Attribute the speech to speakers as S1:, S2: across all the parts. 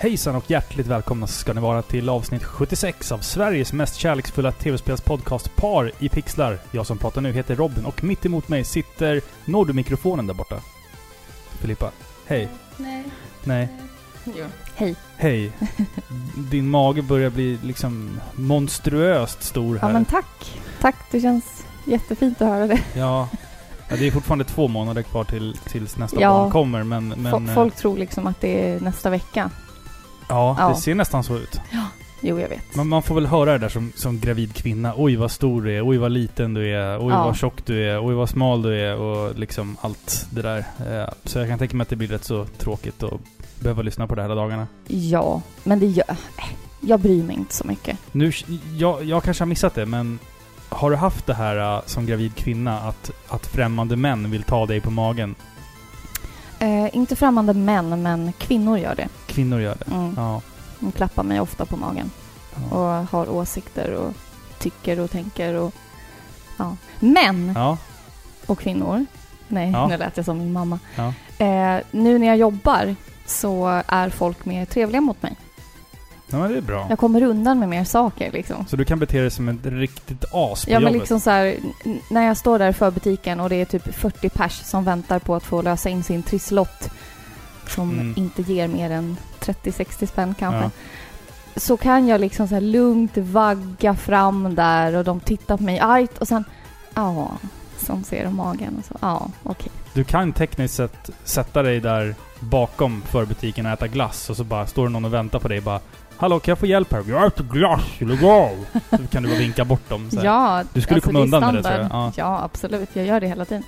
S1: Hejsan och hjärtligt välkomna ska ni vara till avsnitt 76 av Sveriges mest kärleksfulla tv-spelspodcast Par i pixlar. Jag som pratar nu heter Robin och mitt emot mig sitter... Når du mikrofonen där borta? Filippa? Hej.
S2: Nej.
S1: Nej.
S2: Jo. Hej.
S1: Hej. Din mage börjar bli liksom monstruöst stor här.
S2: Ja men tack. Tack, det känns jättefint att höra det.
S1: Ja. Ja, det är fortfarande två månader kvar till, tills nästa
S2: Ja.
S1: barn kommer, men... men
S2: Fo-
S1: eh,
S2: Folk tror liksom att det är nästa vecka.
S1: Ja,
S2: Ja.
S1: det ser nästan så ut.
S2: Jo, jag vet.
S1: Man, man får väl höra det där som, som gravid kvinna. Oj vad stor du är, oj vad liten du är, oj
S2: Ja.
S1: vad tjock du är, oj vad smal du är och liksom allt det där. Eh, Så jag kan tänka mig att det blir rätt så tråkigt att behöva lyssna på det hela dagarna.
S2: Ja, men det gör... Jag bryr mig inte så mycket.
S1: Nu, jag, jag kanske har missat det, men har du haft det här eh, som gravid kvinna att, att främmande män vill ta dig på magen?
S2: Eh, inte främmande män, men kvinnor gör det.
S1: Kvinnor gör det.
S2: Mm.
S1: Ja.
S2: De klappar mig ofta på magen.
S1: ja.
S2: Och har åsikter och tycker och tänker och... Ja. Män
S1: Ja.
S2: och kvinnor. Nej,
S1: Ja.
S2: nu lät jag som min mamma. Eh, nu när jag jobbar så är folk mer trevliga mot mig.
S1: Ja, men det är bra.
S2: Jag kommer undan med mer saker liksom.
S1: Så du kan bete dig som ett riktigt as på
S2: Ja men
S1: jobbet?
S2: liksom så här, n- när jag står där för butiken och det är typ 40 pers som väntar på att få lösa in sin trisslott som
S1: Mm.
S2: inte ger mer än 30-60 spänn kanske.
S1: Ja.
S2: Så kan jag liksom så här lugnt vagga fram där och de tittar på mig argt och sen ja, som ser de magen och så ja, okej.
S1: Du kan tekniskt sett sätta dig där bakom förbutiken och äta glass och så bara står det någon och väntar på dig och bara Hallå, kan jag få hjälp här? Jag äter glass, lägg av! Så kan du bara vinka bort dem. Så här.
S2: Ja,
S1: Du skulle
S2: alltså,
S1: komma
S2: är
S1: undan med det, tror jag.
S2: standard. Ja, absolut. Jag gör det hela tiden.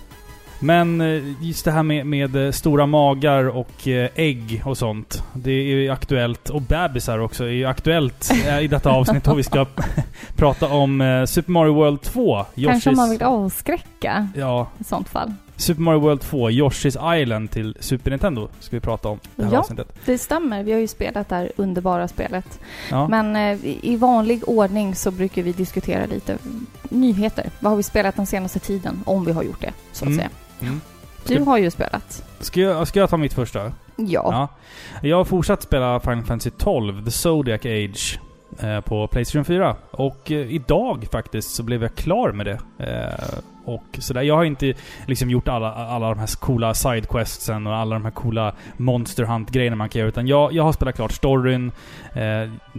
S1: Men eh, just det här med, med eh, stora magar och eh, ägg och sånt. Det är ju aktuellt. Och bebisar också är ju aktuellt eh, i detta avsnitt. Och vi ska prata om eh, Super Mario World 2.
S2: Kanske
S1: Yoshi's-
S2: man vill avskräcka
S1: Ja,
S2: i sånt fall.
S1: Super Mario World 2, Yoshi's Island till Super Nintendo ska vi prata om det här
S2: Ja.
S1: avsnittet.
S2: Det stämmer. Vi har ju spelat det här underbara spelet.
S1: Ja.
S2: Men eh, i vanlig ordning så brukar vi diskutera lite nyheter. Vad har vi spelat den senaste tiden? Om vi har gjort det, så att
S1: Mm.
S2: säga.
S1: Mm.
S2: Du
S1: Ska-
S2: har ju spelat.
S1: Ska, jag, ska jag ta mitt första?
S2: Ja.
S1: Ja. Jag har fortsatt spela Final Fantasy 12, The Zodiac Age, på Playstation 4. Och eh, idag faktiskt så blev jag klar med det. Eh, och sådär. Jag har inte liksom gjort alla, alla de här coola sidequestsen och alla de här coola Monster Hunt-grejerna man kan göra. Utan jag, jag har spelat klart storyn. Eh,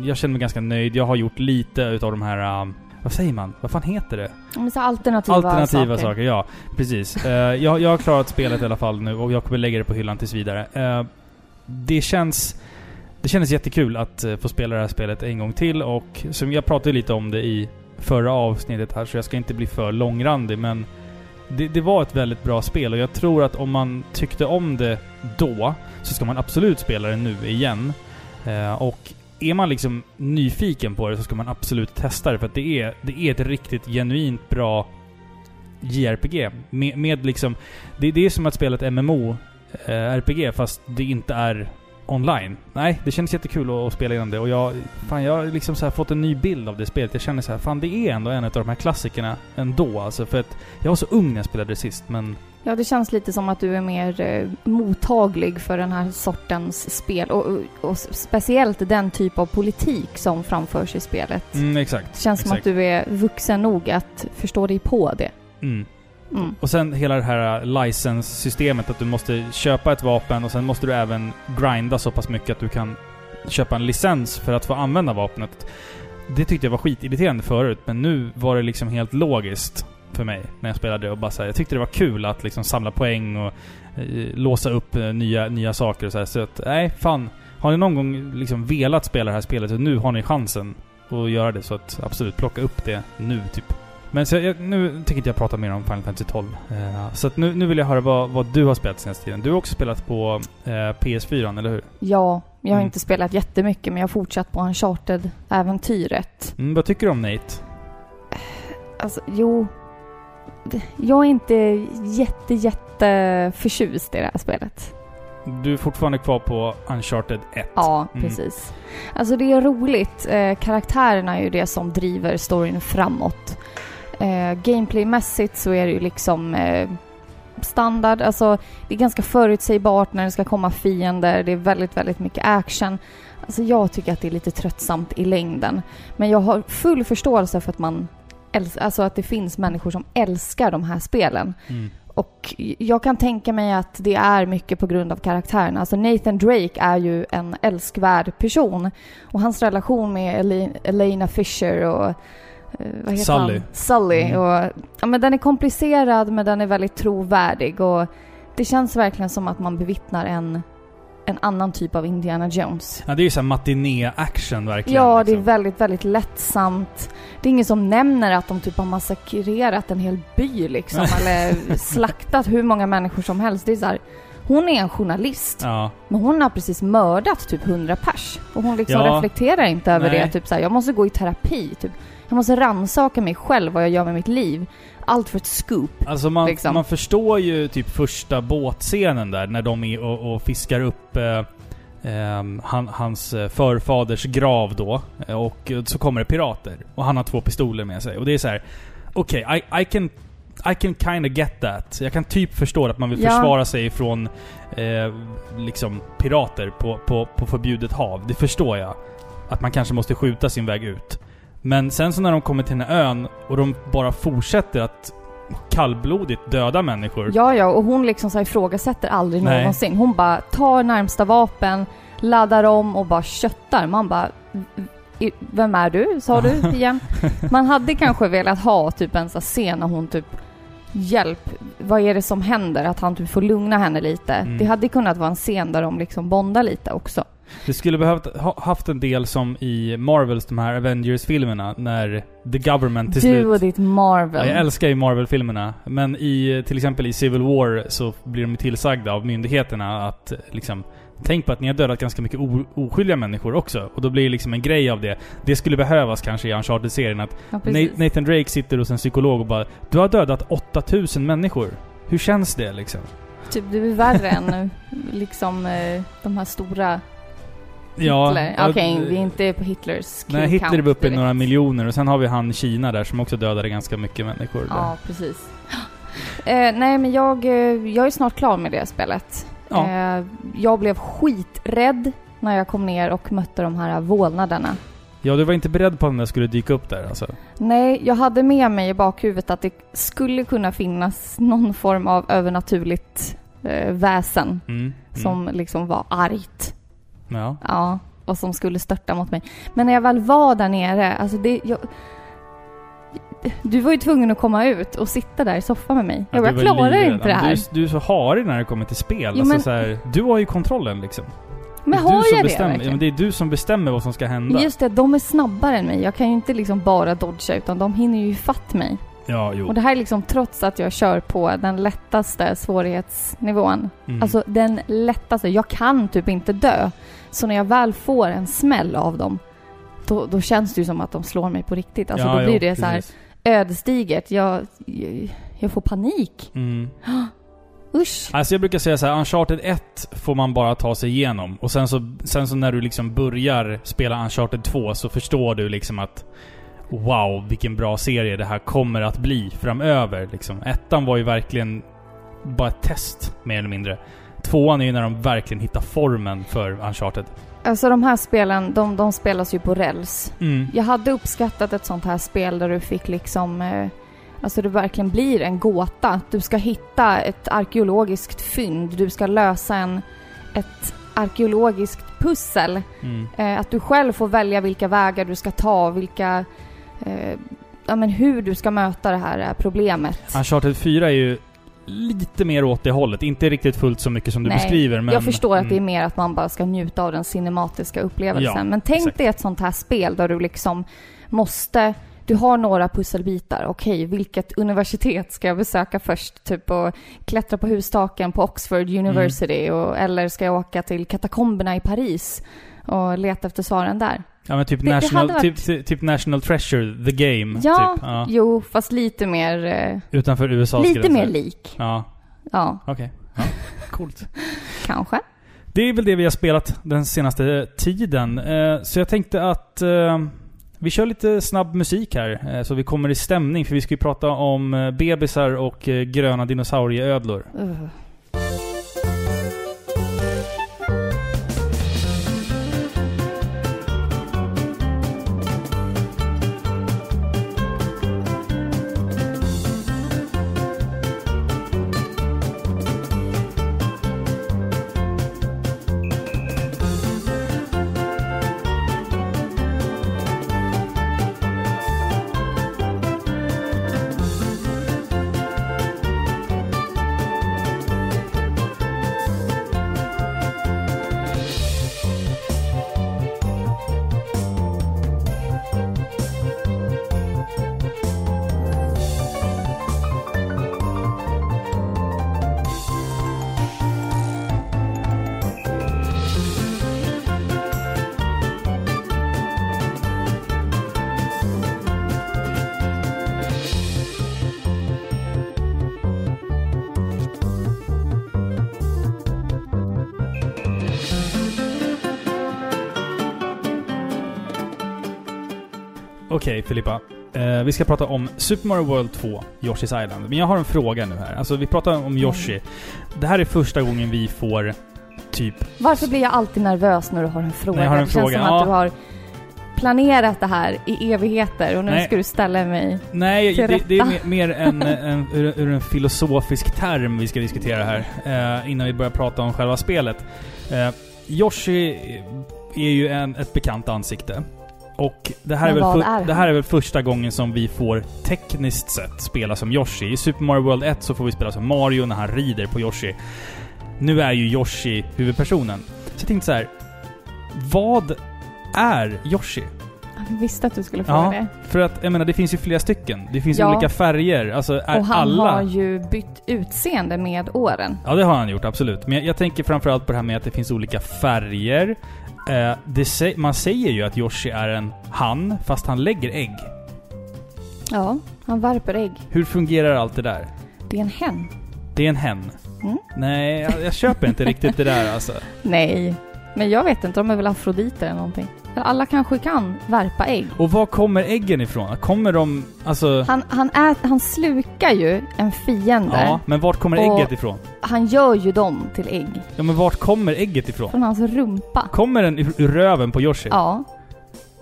S1: jag känner mig ganska nöjd. Jag har gjort lite utav de här... eh, vad säger man? Vad fan heter det?
S2: Men så alternativa,
S1: Alternativa saker.
S2: saker.
S1: ja. Precis. Eh, jag, jag har klarat spelet i alla fall nu och jag kommer lägga det på hyllan tills vidare. Eh, det känns... Det kändes jättekul att eh, få spela det här spelet en gång till och som jag pratade lite om det i förra avsnittet här så jag ska inte bli för långrandig men det, det var ett väldigt bra spel och jag tror att om man tyckte om det då så ska man absolut spela det nu igen. Eh, och är man liksom nyfiken på det så ska man absolut testa det för att det är, det är ett riktigt genuint bra JRPG. Med, med liksom... Det, det är som att spela ett MMO eh, RPG fast det inte är online. Nej, det känns jättekul att, spela igenom det och jag... Fan, jag har liksom så fått en ny bild av det spelet. Jag känner så här, fan det är ändå en av de här klassikerna ändå alltså. För att jag var så ung när jag spelade det sist men...
S2: Ja, det känns lite som att du är mer eh, mottaglig för den här sortens spel. Och, och, och speciellt den typ av politik som framförs i spelet.
S1: Mm, exakt.
S2: Det känns som
S1: exakt.
S2: att du är vuxen nog att förstå dig på det.
S1: Mm.
S2: Mm.
S1: Och sen hela det här äh, license-systemet att du måste köpa ett vapen och sen måste du även grinda så pass mycket att du kan köpa en licens för att få använda vapnet. Det tyckte jag var skitirriterande förut, men nu var det liksom helt logiskt för mig när jag spelade och bara så här, Jag tyckte det var kul att liksom samla poäng och eh, låsa upp eh, nya, nya saker och så här. Så att, nej, fan. Har ni någon gång liksom velat spela det här spelet, så nu har ni chansen att göra det. Så att absolut, plocka upp det nu, typ. Men så jag, nu tänker inte jag prata mer om Final Fantasy 12. Eh, så nu, nu vill jag höra vad, vad du har spelat senaste tiden. Du har också spelat på eh, PS4, eller hur?
S2: Ja, jag har
S1: Mm.
S2: inte spelat jättemycket men jag har fortsatt på Uncharted-äventyret.
S1: Mm, vad tycker du om Nate?
S2: Alltså, jo. Jag är inte jätte, jätte förtjust i det här spelet.
S1: Du är fortfarande kvar på Uncharted 1.
S2: Ja,
S1: Mm.
S2: precis. Alltså det är roligt. Eh, karaktärerna är ju det som driver storyn framåt. Eh, Gameplaymässigt så är det ju liksom... Eh, standard. Alltså, det är ganska förutsägbart när det ska komma fiender. Det är väldigt, väldigt mycket action. Alltså jag tycker att det är lite tröttsamt i längden. Men jag har full förståelse för att man alltså att det finns människor som älskar de här spelen.
S1: Mm.
S2: Och jag kan tänka mig att det är mycket på grund av karaktären. Alltså Nathan Drake är ju en älskvärd person. Och hans relation med Ele- Elena Fisher och vad heter
S1: Sully.
S2: Han? Sully.
S1: Mm.
S2: Och, ja, men den är komplicerad men den är väldigt trovärdig. Och det känns verkligen som att man bevittnar en, en annan typ av Indiana Jones.
S1: Ja, det är ju såhär matiné-action verkligen.
S2: Ja, det är
S1: liksom.
S2: väldigt, väldigt lättsamt. Det är ingen som nämner att de typ har massakrerat en hel by liksom, eller slaktat hur många människor som helst. Det är så här, hon är en journalist,
S1: Ja.
S2: men hon har precis mördat typ 100 pers. Och hon liksom
S1: Ja.
S2: reflekterar inte över
S1: Nej.
S2: det. Typ så här, jag måste gå i terapi. Typ. Jag måste rannsaka mig själv, vad jag gör med mitt liv. Allt för ett scoop.
S1: Alltså man,
S2: Liksom.
S1: man förstår ju typ första båtscenen där, när de är och, och fiskar upp eh, ehm, han, hans eh, förfaders grav då. Eh, Och så kommer det pirater. Och han har två pistoler med sig. Och det är så här. okej, I, I can... I can kind of get that. Jag kan typ förstå att man vill
S2: Ja.
S1: försvara sig från eh, liksom pirater på, på, på förbjudet hav. Det förstår jag. Att man kanske måste skjuta sin väg ut. Men sen så när de kommer till den här ön och de bara fortsätter att kallblodigt döda människor.
S2: Ja, ja, och hon liksom så här ifrågasätter aldrig
S1: Nej.
S2: någonsin. Hon bara tar närmsta vapen, laddar om och bara köttar. Man bara... "I- Vem är du? Sa du igen? Man hade kanske velat ha typ en sån scen när hon typ Hjälp, vad är det som händer? Att han typ får lugna henne lite.
S1: Mm.
S2: Det hade kunnat vara en scen där de liksom bondar lite också.
S1: Det skulle behövt ha haft en del som i Marvels, de här Avengers-filmerna, när The Government till
S2: Du
S1: slut...
S2: och ditt Marvel.
S1: Ja, jag älskar ju Marvel-filmerna. Men i, till exempel i Civil War så blir de tillsagda av myndigheterna att liksom Tänk på att ni har dödat ganska mycket oskyldiga människor också. Och då blir det liksom en grej av det. Det skulle behövas kanske i Uncharted-serien att
S2: ja,
S1: Nathan Drake sitter hos en psykolog och bara Du har dödat 8000 människor. Hur känns det liksom?
S2: Typ, du är värre än liksom eh, de här stora
S1: Ja,
S2: Hitler. Okej,
S1: d-
S2: vi är inte på Hitlers
S1: Nej, Hitler
S2: count
S1: är uppe i några miljoner och sen har vi han Kina där som också dödade ganska mycket människor.
S2: Ja, precis. Eh, nej, men jag, eh, jag är snart klar med det spelet.
S1: Ja.
S2: Eh, jag blev skiträdd när jag kom ner och mötte de här vålnaderna.
S1: Ja, du var inte beredd på att den där skulle dyka upp där alltså?
S2: Nej, jag hade med mig i bakhuvudet att det skulle kunna finnas någon form av övernaturligt eh, väsen
S1: Mm. mm.
S2: som liksom var argt.
S1: Ja.
S2: Ja, och som skulle störta mot mig. Men när jag väl var där nere, alltså det... Jag, du var ju tvungen att komma ut och sitta där i soffan med mig.
S1: Ja,
S2: jag
S1: var
S2: klarar inte det här.
S1: Du, är- du är så harig när det kommer till spel.
S2: Jo,
S1: alltså,
S2: men-
S1: så här, du har ju kontrollen liksom.
S2: Men har jag det
S1: bestämmer.
S2: Verkligen?
S1: det är du som bestämmer vad som ska hända.
S2: Just det, de är snabbare än mig. Jag kan ju inte liksom bara dodga utan de hinner ju ifatt mig.
S1: Ja, jo.
S2: Och det här är liksom trots att jag kör på den lättaste svårighetsnivån.
S1: Mm.
S2: Alltså den lättaste. Jag kan typ inte dö. Så när jag väl får en smäll av dem, då, då känns det ju som att de slår mig på riktigt. Alltså
S1: ja,
S2: då blir
S1: jo,
S2: det så här
S1: precis.
S2: ödesdigert. Jag, jag får panik.
S1: Mm.
S2: Usch.
S1: Alltså jag brukar säga så här, Uncharted 1 får man bara ta sig igenom. Och sen så, sen så när du liksom börjar spela Uncharted 2 så förstår du liksom att Wow, vilken bra serie det här kommer att bli framöver liksom. Ettan var ju verkligen bara ett test, mer eller mindre. Tvåan är ju när de verkligen hittar formen för Uncharted.
S2: Alltså de här spelen, de, de spelas ju på räls.
S1: Mm.
S2: Jag hade uppskattat ett sånt här spel där du fick liksom... Eh, alltså det verkligen blir en gåta. Du ska hitta ett arkeologiskt fynd. Du ska lösa en, ett arkeologiskt pussel.
S1: Mm.
S2: Eh, att du själv får välja vilka vägar du ska ta, vilka... Eh, ja men hur du ska möta det här problemet.
S1: Uncharted 4 är ju lite mer åt det hållet. Inte riktigt fullt så mycket som du
S2: Nej,
S1: beskriver, men...
S2: jag förstår att
S1: mm.
S2: det är mer att man bara ska njuta av den cinematiska upplevelsen.
S1: Ja,
S2: Men tänk
S1: exakt.
S2: dig ett sånt här spel där du liksom måste... Du har några pusselbitar. Okej, vilket universitet ska jag besöka först? Typ och klättra på hustaken på Oxford University.
S1: Mm.
S2: Och, eller ska jag åka till katakomberna i Paris och leta efter svaren där?
S1: Ja men typ,
S2: Det- det
S1: National,
S2: hade varit-
S1: typ, typ, National Treasure, The Game.
S2: Ja,
S1: typ. ja.
S2: jo, fast lite mer... Eh,
S1: Utanför USAs
S2: lite
S1: gränser.
S2: mer lik.
S1: Ja,
S2: Ja,
S1: okej. Ja, coolt.
S2: kanske.
S1: Det är väl det vi har spelat den senaste tiden. Eh, så jag tänkte att eh, vi kör lite snabb musik här, eh, så vi kommer i stämning. För vi ska ju prata om eh, bebisar och eh, gröna dinosaurieödlor.
S2: Uh.
S1: Okej Filippa. Eh, vi ska prata om Super Mario World 2, Yoshi's Island. Men jag har en fråga nu här. Alltså vi pratar om Yoshi. Det här är första gången vi får typ...
S2: Varför blir jag alltid nervös när du har en fråga?
S1: När jag har en
S2: det känns
S1: fråga,
S2: som
S1: ja.
S2: att du har planerat det här i evigheter och nu
S1: Nej.
S2: ska du ställa mig...
S1: Nej,
S2: Till
S1: det, det är
S2: rätta.
S1: mer, mer en, en, ur, ur en filosofisk term vi ska diskutera här. eh, innan vi börjar prata om själva spelet. Eh, Yoshi är ju en, ett bekant ansikte. Och det här, är väl
S2: är
S1: det här är väl första gången som vi får tekniskt sett spela som Yoshi. I Super Mario World 1 så får vi spela som Mario när han rider på Yoshi. Nu är ju Yoshi huvudpersonen. Så jag tänkte så här. Vad är Yoshi?
S2: Jag visste att du skulle fråga
S1: Ja,
S2: det.
S1: för att jag menar det finns ju flera stycken. Det finns
S2: Ja.
S1: olika färger. Alltså är
S2: Och han
S1: alla...
S2: har ju bytt utseende med åren.
S1: Ja det har han gjort, absolut. Men jag, jag tänker framförallt på det här med att det finns olika färger. Eh, sä- man säger ju att Yoshi är en han, fast han lägger ägg.
S2: Ja, han värper ägg.
S1: Hur fungerar allt det där?
S2: Det är en hen.
S1: Det är en hen.
S2: Mm.
S1: Nej, jag, jag köper inte riktigt det där alltså.
S2: Nej, men jag vet inte. De är väl afroditer eller någonting. Alla kanske kan värpa ägg.
S1: Och var kommer äggen ifrån? Kommer de... Alltså...
S2: Han, han, ät, han slukar ju en fiende.
S1: Ja, men vart kommer
S2: Och-
S1: ägget ifrån?
S2: Han gör ju dem till ägg.
S1: Ja, men vart kommer ägget ifrån?
S2: Från hans rumpa.
S1: Kommer den ur, ur röven på Yoshi?
S2: Ja.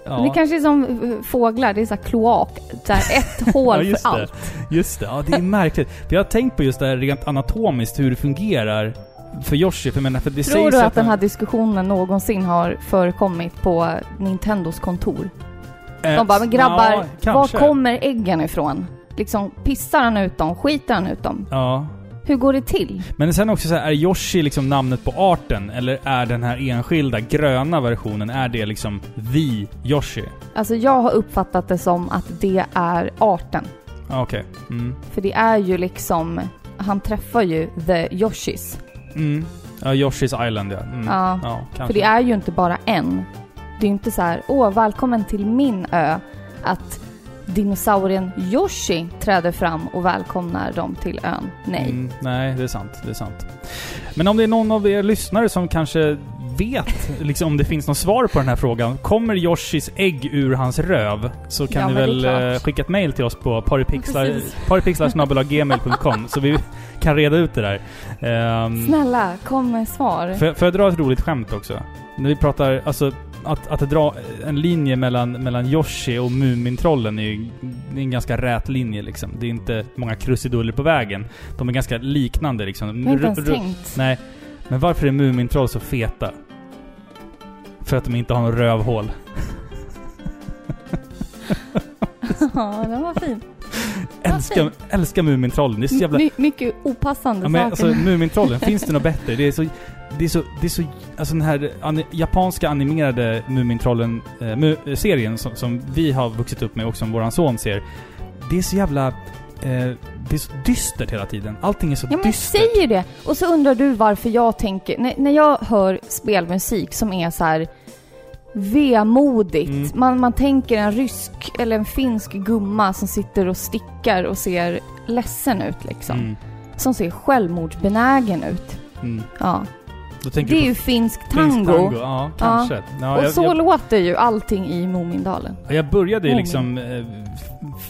S1: Ja.
S2: Det kanske är som eh, fåglar. Det är så här kloak. Så här ett hål
S1: Ja,
S2: för
S1: det.
S2: allt.
S1: Just det, ja det är märkligt. För jag har tänkt på just det här rent anatomiskt, hur det fungerar för Yoshi. För, jag menar, för det
S2: Tror
S1: sägs
S2: du att
S1: han-
S2: den här diskussionen någonsin har förekommit på Nintendos kontor?
S1: Eh,
S2: De bara, men grabbar,
S1: ja,
S2: var kommer äggen ifrån? Liksom, pissar han ut dem? Skiter han ut dem?
S1: Ja.
S2: Hur går det till?
S1: Men sen också så här, är Yoshi liksom namnet på arten? Eller är den här enskilda gröna versionen, är det liksom the Yoshi?
S2: Alltså jag har uppfattat det som att det är arten.
S1: Okej. Mm.
S2: För det är ju liksom, han träffar ju the Yoshis.
S1: Mm. Ja, Yoshi's Island ja. Mm.
S2: Ja.
S1: ja.
S2: För det är ju inte bara en. Det är ju inte så här, åh välkommen till min ö. Att dinosaurien Yoshi träder fram och välkomnar dem till ön. Nej.
S1: Mm, nej, det är sant. Det är sant. Men om det är någon av er lyssnare som kanske vet liksom, om det finns något svar på den här frågan. Kommer Yoshis ägg ur hans röv? Så kan
S2: Ja,
S1: ni
S2: det
S1: väl eh, skicka ett mail till oss på paripixlar.gmail.com så vi kan reda ut det där. Ehm,
S2: Snälla, kom med svar.
S1: Får jag, får jag dra ett roligt skämt också? När vi pratar, alltså att, att dra en linje mellan, mellan Yoshi och Mumintrollen är ju det är en ganska rät linje liksom. Det är inte många krusiduller på vägen. De är ganska liknande liksom.
S2: Jag har inte ens tänkt.
S1: Nej. Men varför är Mumintroll så feta? För att de inte har någon rövhål.
S2: Ja, den var fin.
S1: Älskar, älskar Mumintrollen. Det är så jävla...
S2: My, mycket opassande
S1: Ja, men
S2: saker.
S1: alltså Mumintrollen, finns det något bättre? Det är så... Det är så... Det är så alltså den här ani, japanska animerade Mumintrollen eh, som, som vi har vuxit upp med och som våran son ser. Det är så jävla... Eh, det är så dystert hela tiden. Allting är så
S2: Ja men jag
S1: dystert.
S2: säger det! Och så undrar du varför jag tänker... När, när jag hör spelmusik som är så här vemodigt.
S1: Mm.
S2: Man, man tänker en rysk eller en finsk gumma som sitter och stickar och ser ledsen ut liksom.
S1: Mm,
S2: Som ser självmordsbenägen ut.
S1: mm.
S2: Ja. Det är ju finsk
S1: finsk
S2: tango.
S1: tango. Ja, kanske. Ja,
S2: Och
S1: jag,
S2: så
S1: jag,
S2: låter ju allting i Mumindalen.
S1: jag började ju liksom... eh,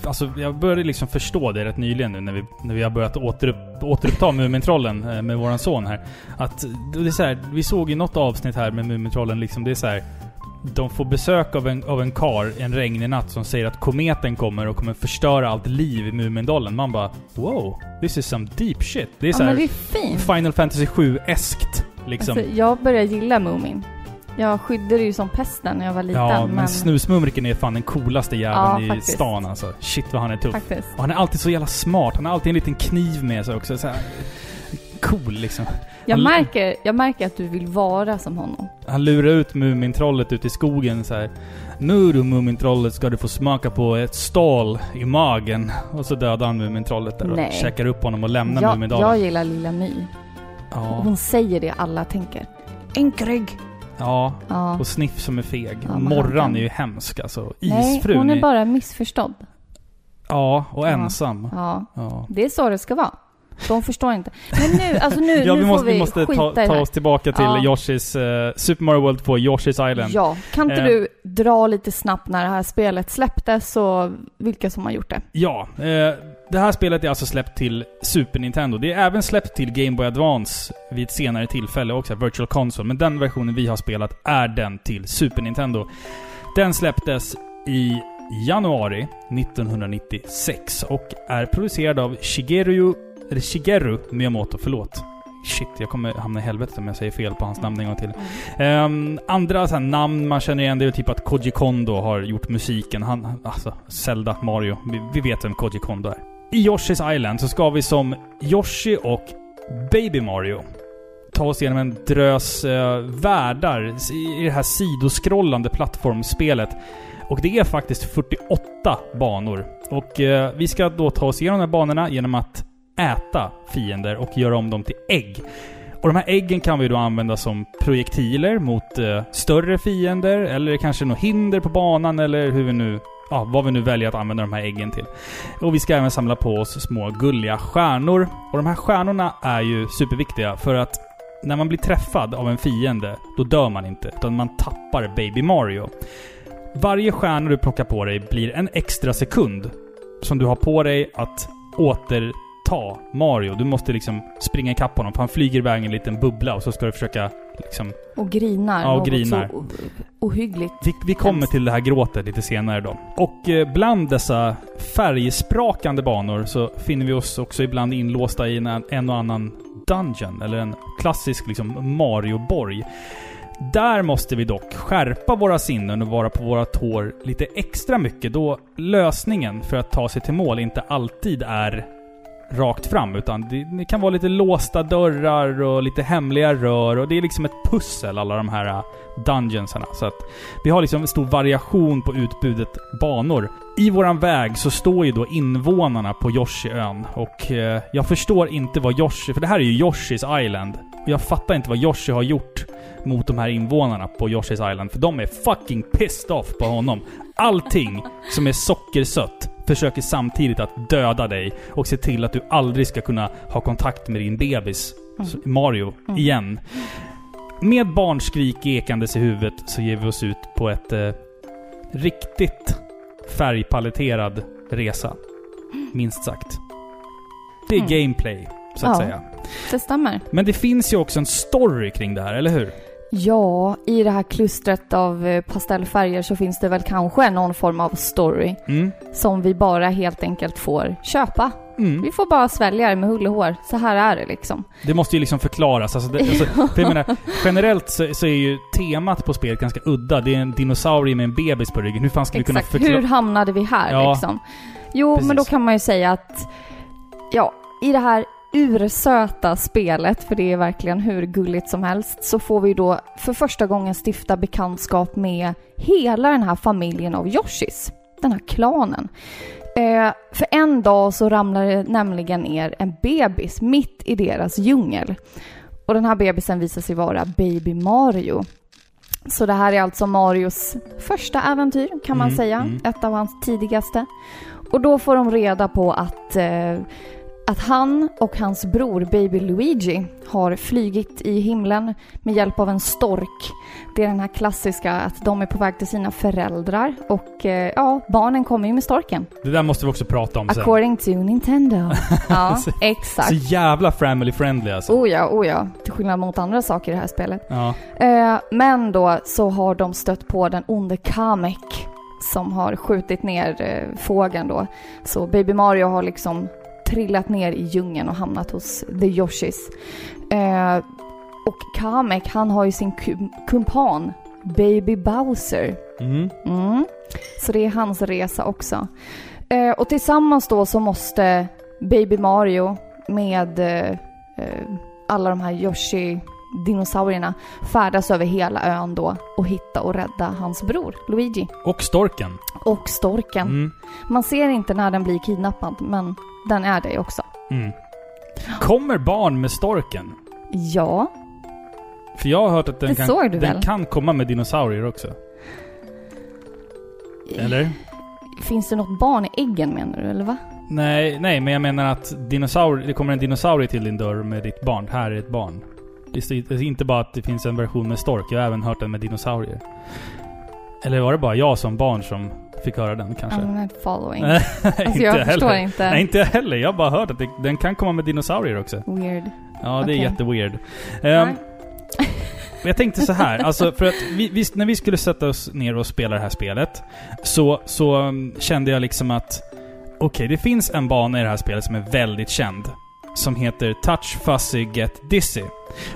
S1: Alltså, jag började liksom förstå det rätt nyligen nu när vi, när vi har börjat återupp, återuppta Mumintrollen eh, med våran son här. Att det är så här, vi såg i något avsnitt här med Mumintrollen liksom, det är så här. De får besök av en, av en kar en regnig natt som säger att kometen kommer och kommer förstöra allt liv i Mumindalen. Man bara wow, this is some deep shit. Det är
S2: Ja
S1: så här
S2: det är.
S1: Final Fantasy 7-eskt. Liksom.
S2: Alltså, jag börjar gilla Mumin. Jag skyddade ju som pesten när jag var liten.
S1: ja, men,
S2: men
S1: Snusmumriken är fan den coolaste jäveln
S2: Ja,
S1: i stan alltså. Shit vad han är tuff.
S2: faktiskt.
S1: Och han är alltid så jävla smart. Han har alltid en liten kniv med sig också. Så här, cool liksom.
S2: Jag
S1: Han-
S2: märker, jag märker att du vill vara som honom.
S1: Han lurar ut Mumintrollet ut i skogen så här. Nu du Mumintrollet ska du få smaka på ett stål i magen. Och så dödar han Mumintrollet där och
S2: Nej.
S1: käkar upp honom och lämnar
S2: Jag,
S1: Mumindalen.
S2: jag gillar Lilla My. Och
S1: Ja,
S2: hon säger det alla tänker. Enkrig.
S1: ja.
S2: Ja.
S1: Och Sniff som är feg.
S2: Ja,
S1: Morran är ju hemsk alltså.
S2: Nej,
S1: Isfrun
S2: hon är bara missförstådd.
S1: Ja, och
S2: Ja.
S1: ensam.
S2: Ja,
S1: Ja.
S2: det är så det ska vara. De förstår inte. Men nu, alltså nu,
S1: Ja,
S2: nu
S1: vi måste,
S2: får vi,
S1: vi måste
S2: skita
S1: ta, ta oss tillbaka till
S2: Ja.
S1: Yoshi's... eh, Super Mario World 2, Yoshi's Island.
S2: Ja, kan inte
S1: Eh.
S2: du dra lite snabbt när det här spelet släpptes och vilka som har gjort det?
S1: Ja, eh, det här spelet är alltså släppt till Super Nintendo. Det är även släppt till Game Boy Advance vid ett senare tillfälle också, Virtual Console. Men den versionen vi har spelat är den till Super Nintendo. Den släpptes i januari 1996 och är producerad av Shigeru, eller Shigeru Miyamoto, förlåt. Shit, jag kommer hamna i helvetet om jag säger fel på hans namn en gång till. Um, andra så här, namn man känner igen det är typ att Koji Kondo har gjort musiken. Han, alltså Zelda, Mario. Vi, vi vet vem Koji Kondo är. I Yoshi's Island så ska vi som Yoshi och Baby Mario ta oss igenom en drös eh, världar i, det här sidoskrollande plattformsspelet. Och det är faktiskt 48 banor. Och eh, vi ska då ta oss igenom de här banorna genom att äta fiender och göra om dem till ägg. Och de här äggen kan vi då använda som projektiler mot eh, större fiender, eller kanske något hinder på banan, eller hur vi nu... Ja, vad vi nu väljer att använda de här äggen till. Och vi ska även samla på oss små gulliga stjärnor. Och de här stjärnorna är ju superviktiga för att när man blir träffad av en fiende, då dör man inte, utan man tappar Baby Mario. Varje stjärna du plockar på dig blir en extra sekund som du har på dig att åter återta Mario. Du måste liksom springa ikapp honom, för han flyger iväg i en liten bubbla och så ska du försöka liksom...
S2: Och grinar.
S1: Ja, och grinar.
S2: Så ohyggligt.
S1: Vi, vi kommer till det här gråtet lite senare då. Och eh, bland dessa färgsprakande banor så finner vi oss också ibland inlåsta i en, en och annan dungeon, eller en klassisk liksom Mario-borg. Där måste vi dock skärpa våra sinnen och vara på våra tår lite extra mycket då lösningen för att ta sig till mål inte alltid är rakt fram utan det, det kan vara lite låsta dörrar och lite hemliga rör och det är liksom ett pussel alla de här äh, dungeonsarna. Så att vi har liksom en stor variation på utbudet banor. I våran väg så står ju då invånarna på Yoshiön och eh, jag förstår inte vad Yoshi... För det här är ju Yoshi's Island. Och jag fattar inte vad Yoshi har gjort mot de här invånarna på Yoshi's Island. För de är fucking pissed off på honom. Allting som är sockersött försöker samtidigt att döda dig och se till att du aldrig ska kunna ha kontakt med din bebis
S2: Mm.
S1: Mario
S2: Mm.
S1: igen. Med barnskrik ekandes i huvudet så ger vi oss ut på ett eh, riktigt färgpaletterad resa. Minst sagt. Det är
S2: Mm.
S1: gameplay, så att
S2: Ja.
S1: säga.
S2: Det stämmer.
S1: Men det finns ju också en story kring det här, eller hur?
S2: Ja, i det här klustret av eh, pastellfärger så finns det väl kanske någon form av story
S1: Mm.
S2: som vi bara helt enkelt får köpa.
S1: Mm.
S2: Vi får bara svälja det med hull och hår. Så här är det liksom.
S1: Det måste ju liksom förklaras. Alltså det, alltså, för jag menar, generellt så, så är ju temat på spelet ganska udda. Det är en dinosaurie med en bebis på ryggen. Hur fan ska vi kunna
S2: Exakt.
S1: förklara...
S2: Hur hamnade vi här
S1: Ja,
S2: liksom? Jo,
S1: precis.
S2: men då kan man ju säga att ja, i det här ursöta spelet, för det är verkligen hur gulligt som helst, så får vi då för första gången stifta bekantskap med hela den här familjen av Yoshis. Den här klanen. Eh, för en dag så ramlar det nämligen ner en bebis mitt i deras djungel. Och den här bebisen visar sig vara Baby Mario. Så det här är alltså Marios första äventyr kan man
S1: Mm,
S2: säga.
S1: mm.
S2: Ett av hans tidigaste. Och då får de reda på att eh, att han och hans bror Baby Luigi har flygit i himlen med hjälp av en stork. Det är den här klassiska att de är på väg till sina föräldrar och eh, ja, barnen kommer ju med storken.
S1: Det där måste vi också prata om sen.
S2: According to Nintendo. Ja, exakt.
S1: Så jävla family friendly alltså.
S2: Oh ja, oh ja. Till skillnad mot andra saker i det här spelet.
S1: Ja.
S2: Eh, men då så har de stött på den onde Kamek som har skjutit ner eh, fågeln då. Så Baby Mario har liksom trillat ner i djungeln och hamnat hos The Yoshis. Eh, och Kamek, han har ju sin kum- kumpan Baby Bowser.
S1: Mm.
S2: Mm. Så det är hans resa också. Eh, och tillsammans då så måste Baby Mario med eh, eh, alla de här Yoshi-dinosaurierna färdas över hela ön då och hitta och rädda hans bror Luigi.
S1: Och storken.
S2: Och storken.
S1: Mm.
S2: Man ser inte när den blir kidnappad, men den är det också.
S1: Mm. Kommer barn med storken?
S2: Ja,
S1: För jag har hört att den,
S2: Det
S1: kan,
S2: såg du
S1: den
S2: väl?
S1: kan komma med dinosaurier också. Eller?
S2: finns det något barn i äggen menar du, eller va?
S1: Nej, nej, men jag menar att dinosaur, det kommer en dinosaurie till din dörr med ditt barn. Här är ett barn. Det är det är inte bara att det finns en version med stork. Jag har även hört den med dinosaurier. Eller var det bara jag som barn som fick höra den kanske?
S2: I'm not following. Alltså
S1: inte
S2: jag
S1: heller.
S2: förstår inte.
S1: Nej, inte jag heller. Jag har bara hört att det, den kan komma med dinosaurier också.
S2: Weird.
S1: Ja, det är
S2: Okej.
S1: jätteweird. Um, jag tänkte så här, alltså för att vi, vi, när vi skulle sätta oss ner och spela det här spelet så, så um, kände jag liksom att okej, det finns en bana i det här spelet som är väldigt känd. Som heter Touch Fuzzy Get Dizzy.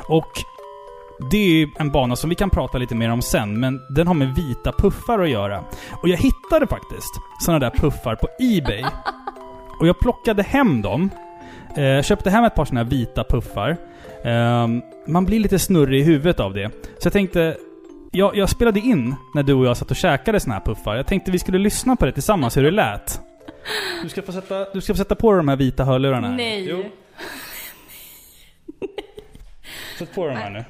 S1: Och det är ju en bana som vi kan prata lite mer om sen, men den har med vita puffar att göra. Och jag hittade faktiskt sådana där puffar på Ebay. Och jag plockade hem dem. Eh, köpte hem ett par sådana här vita puffar. Ehm, man blir lite snurrig i huvudet av det. Så jag tänkte... Jag, jag spelade in när du och jag satt och käkade såna här puffar. Jag tänkte vi skulle lyssna på det tillsammans, hur det lät. Du ska få sätta, du ska få sätta på dig de här vita hörlurarna. här.
S2: Nej.
S1: Jo. Sätt på dig de här nu.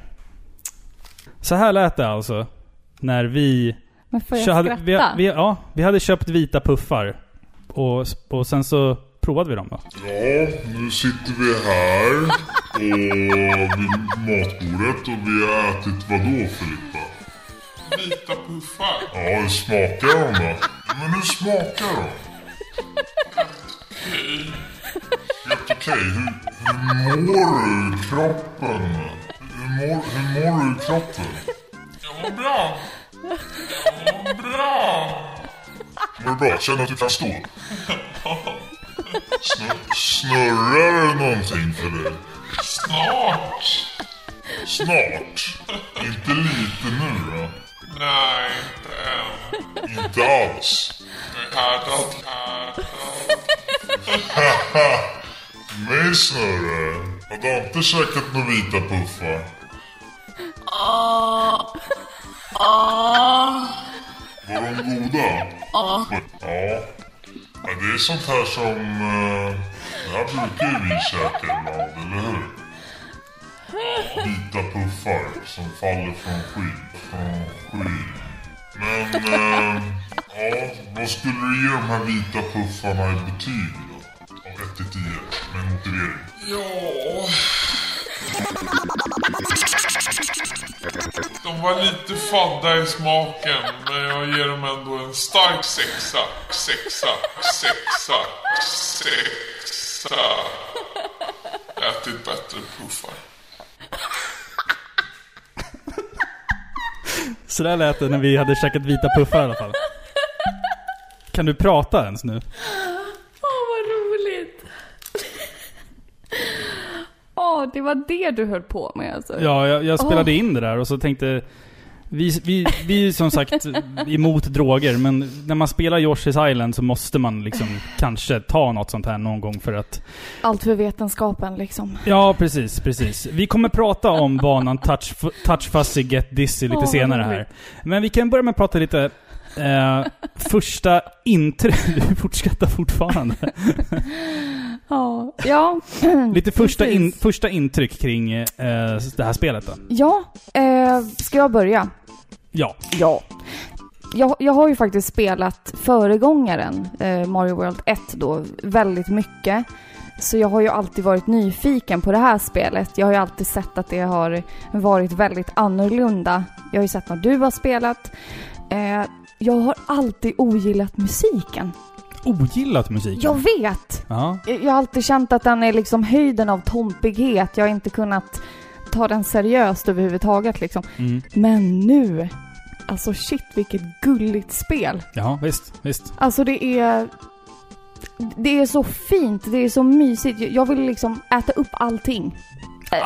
S1: Så här lät det alltså. När vi...
S2: Men får jag
S1: hade, vi, vi, ja, vi hade köpt vita puffar. Och, och sen så provade vi dem då.
S3: Ja, nu sitter vi här och vid matbordet och vi har ätit vad då Filippa?
S4: Vita puffar.
S3: Ja, hur smakar de då? Men hur smakar de? Helt okej. Hur, hur mår du i kroppen? Mår, hur mår du i kroppen?
S4: Jag mår bra. Jag mår bra.
S3: Mår du bra? Känner du att du kan stå? Snur, snurrar det någonting för dig?
S4: Snart.
S3: Snart? Inte lite nu då?
S4: Nej, inte än.
S3: Inte alls?
S4: Härdad, härdad.
S3: Mig snurrar Har Dante käkat några vita puffar? Var de goda? Ja. Ja, det är sånt här som... eh, Det här brukar ju vi käka ibland, eller hur? Vita puffar som faller från skyn. Från skyn. Men, eh, ja, vad skulle du ge de här vita puffarna i betyg då? Av 1 till 10, med motivering.
S4: Ja. De var lite fadda i smaken, men jag ger dem ändå en stark sexa. Sexa, sexa, sexa. Ätit bättre puffar.
S1: Så där lät det när vi hade käkat vita puffar i alla fall. Kan du prata ens nu?
S2: Åh, vad roligt! Det var det du höll på med alltså?
S1: Ja, jag, jag spelade in det där och så tänkte... Vi, vi, vi är som sagt emot droger, men när man spelar Yoshi's Island så måste man liksom kanske ta något sånt här någon gång för att...
S2: Allt för vetenskapen liksom.
S1: Ja, precis, precis. Vi kommer prata om banan Touch, touch Fuzzy Get Dizzy lite
S2: vad
S1: senare här. Men vi kan börja med att prata lite... Eh, första intryck... Du fortskrattar fortfarande.
S2: Ja. Ja.
S1: Lite första, in, första intryck kring eh, det här spelet då.
S2: Ja, eh, ska jag börja?
S1: Ja.
S2: Ja. Jag, jag har ju faktiskt spelat föregångaren, eh, Mario World 1 då, väldigt mycket. Så jag har ju alltid varit nyfiken på det här spelet. Jag har ju alltid sett att det har varit väldigt annorlunda. Jag har ju sett när du har spelat. Eh, jag har alltid ogillat musiken.
S1: Ogillat musiken?
S2: Jag vet!
S1: Ja.
S2: Jag jag har alltid känt att den är liksom höjden av tompighet. Jag har inte kunnat ta den seriöst överhuvudtaget liksom.
S1: Mm.
S2: Men nu, alltså shit vilket gulligt spel.
S1: Ja, visst, visst.
S2: Alltså det är... Det är så fint, det är så mysigt. Jag vill liksom äta upp allting.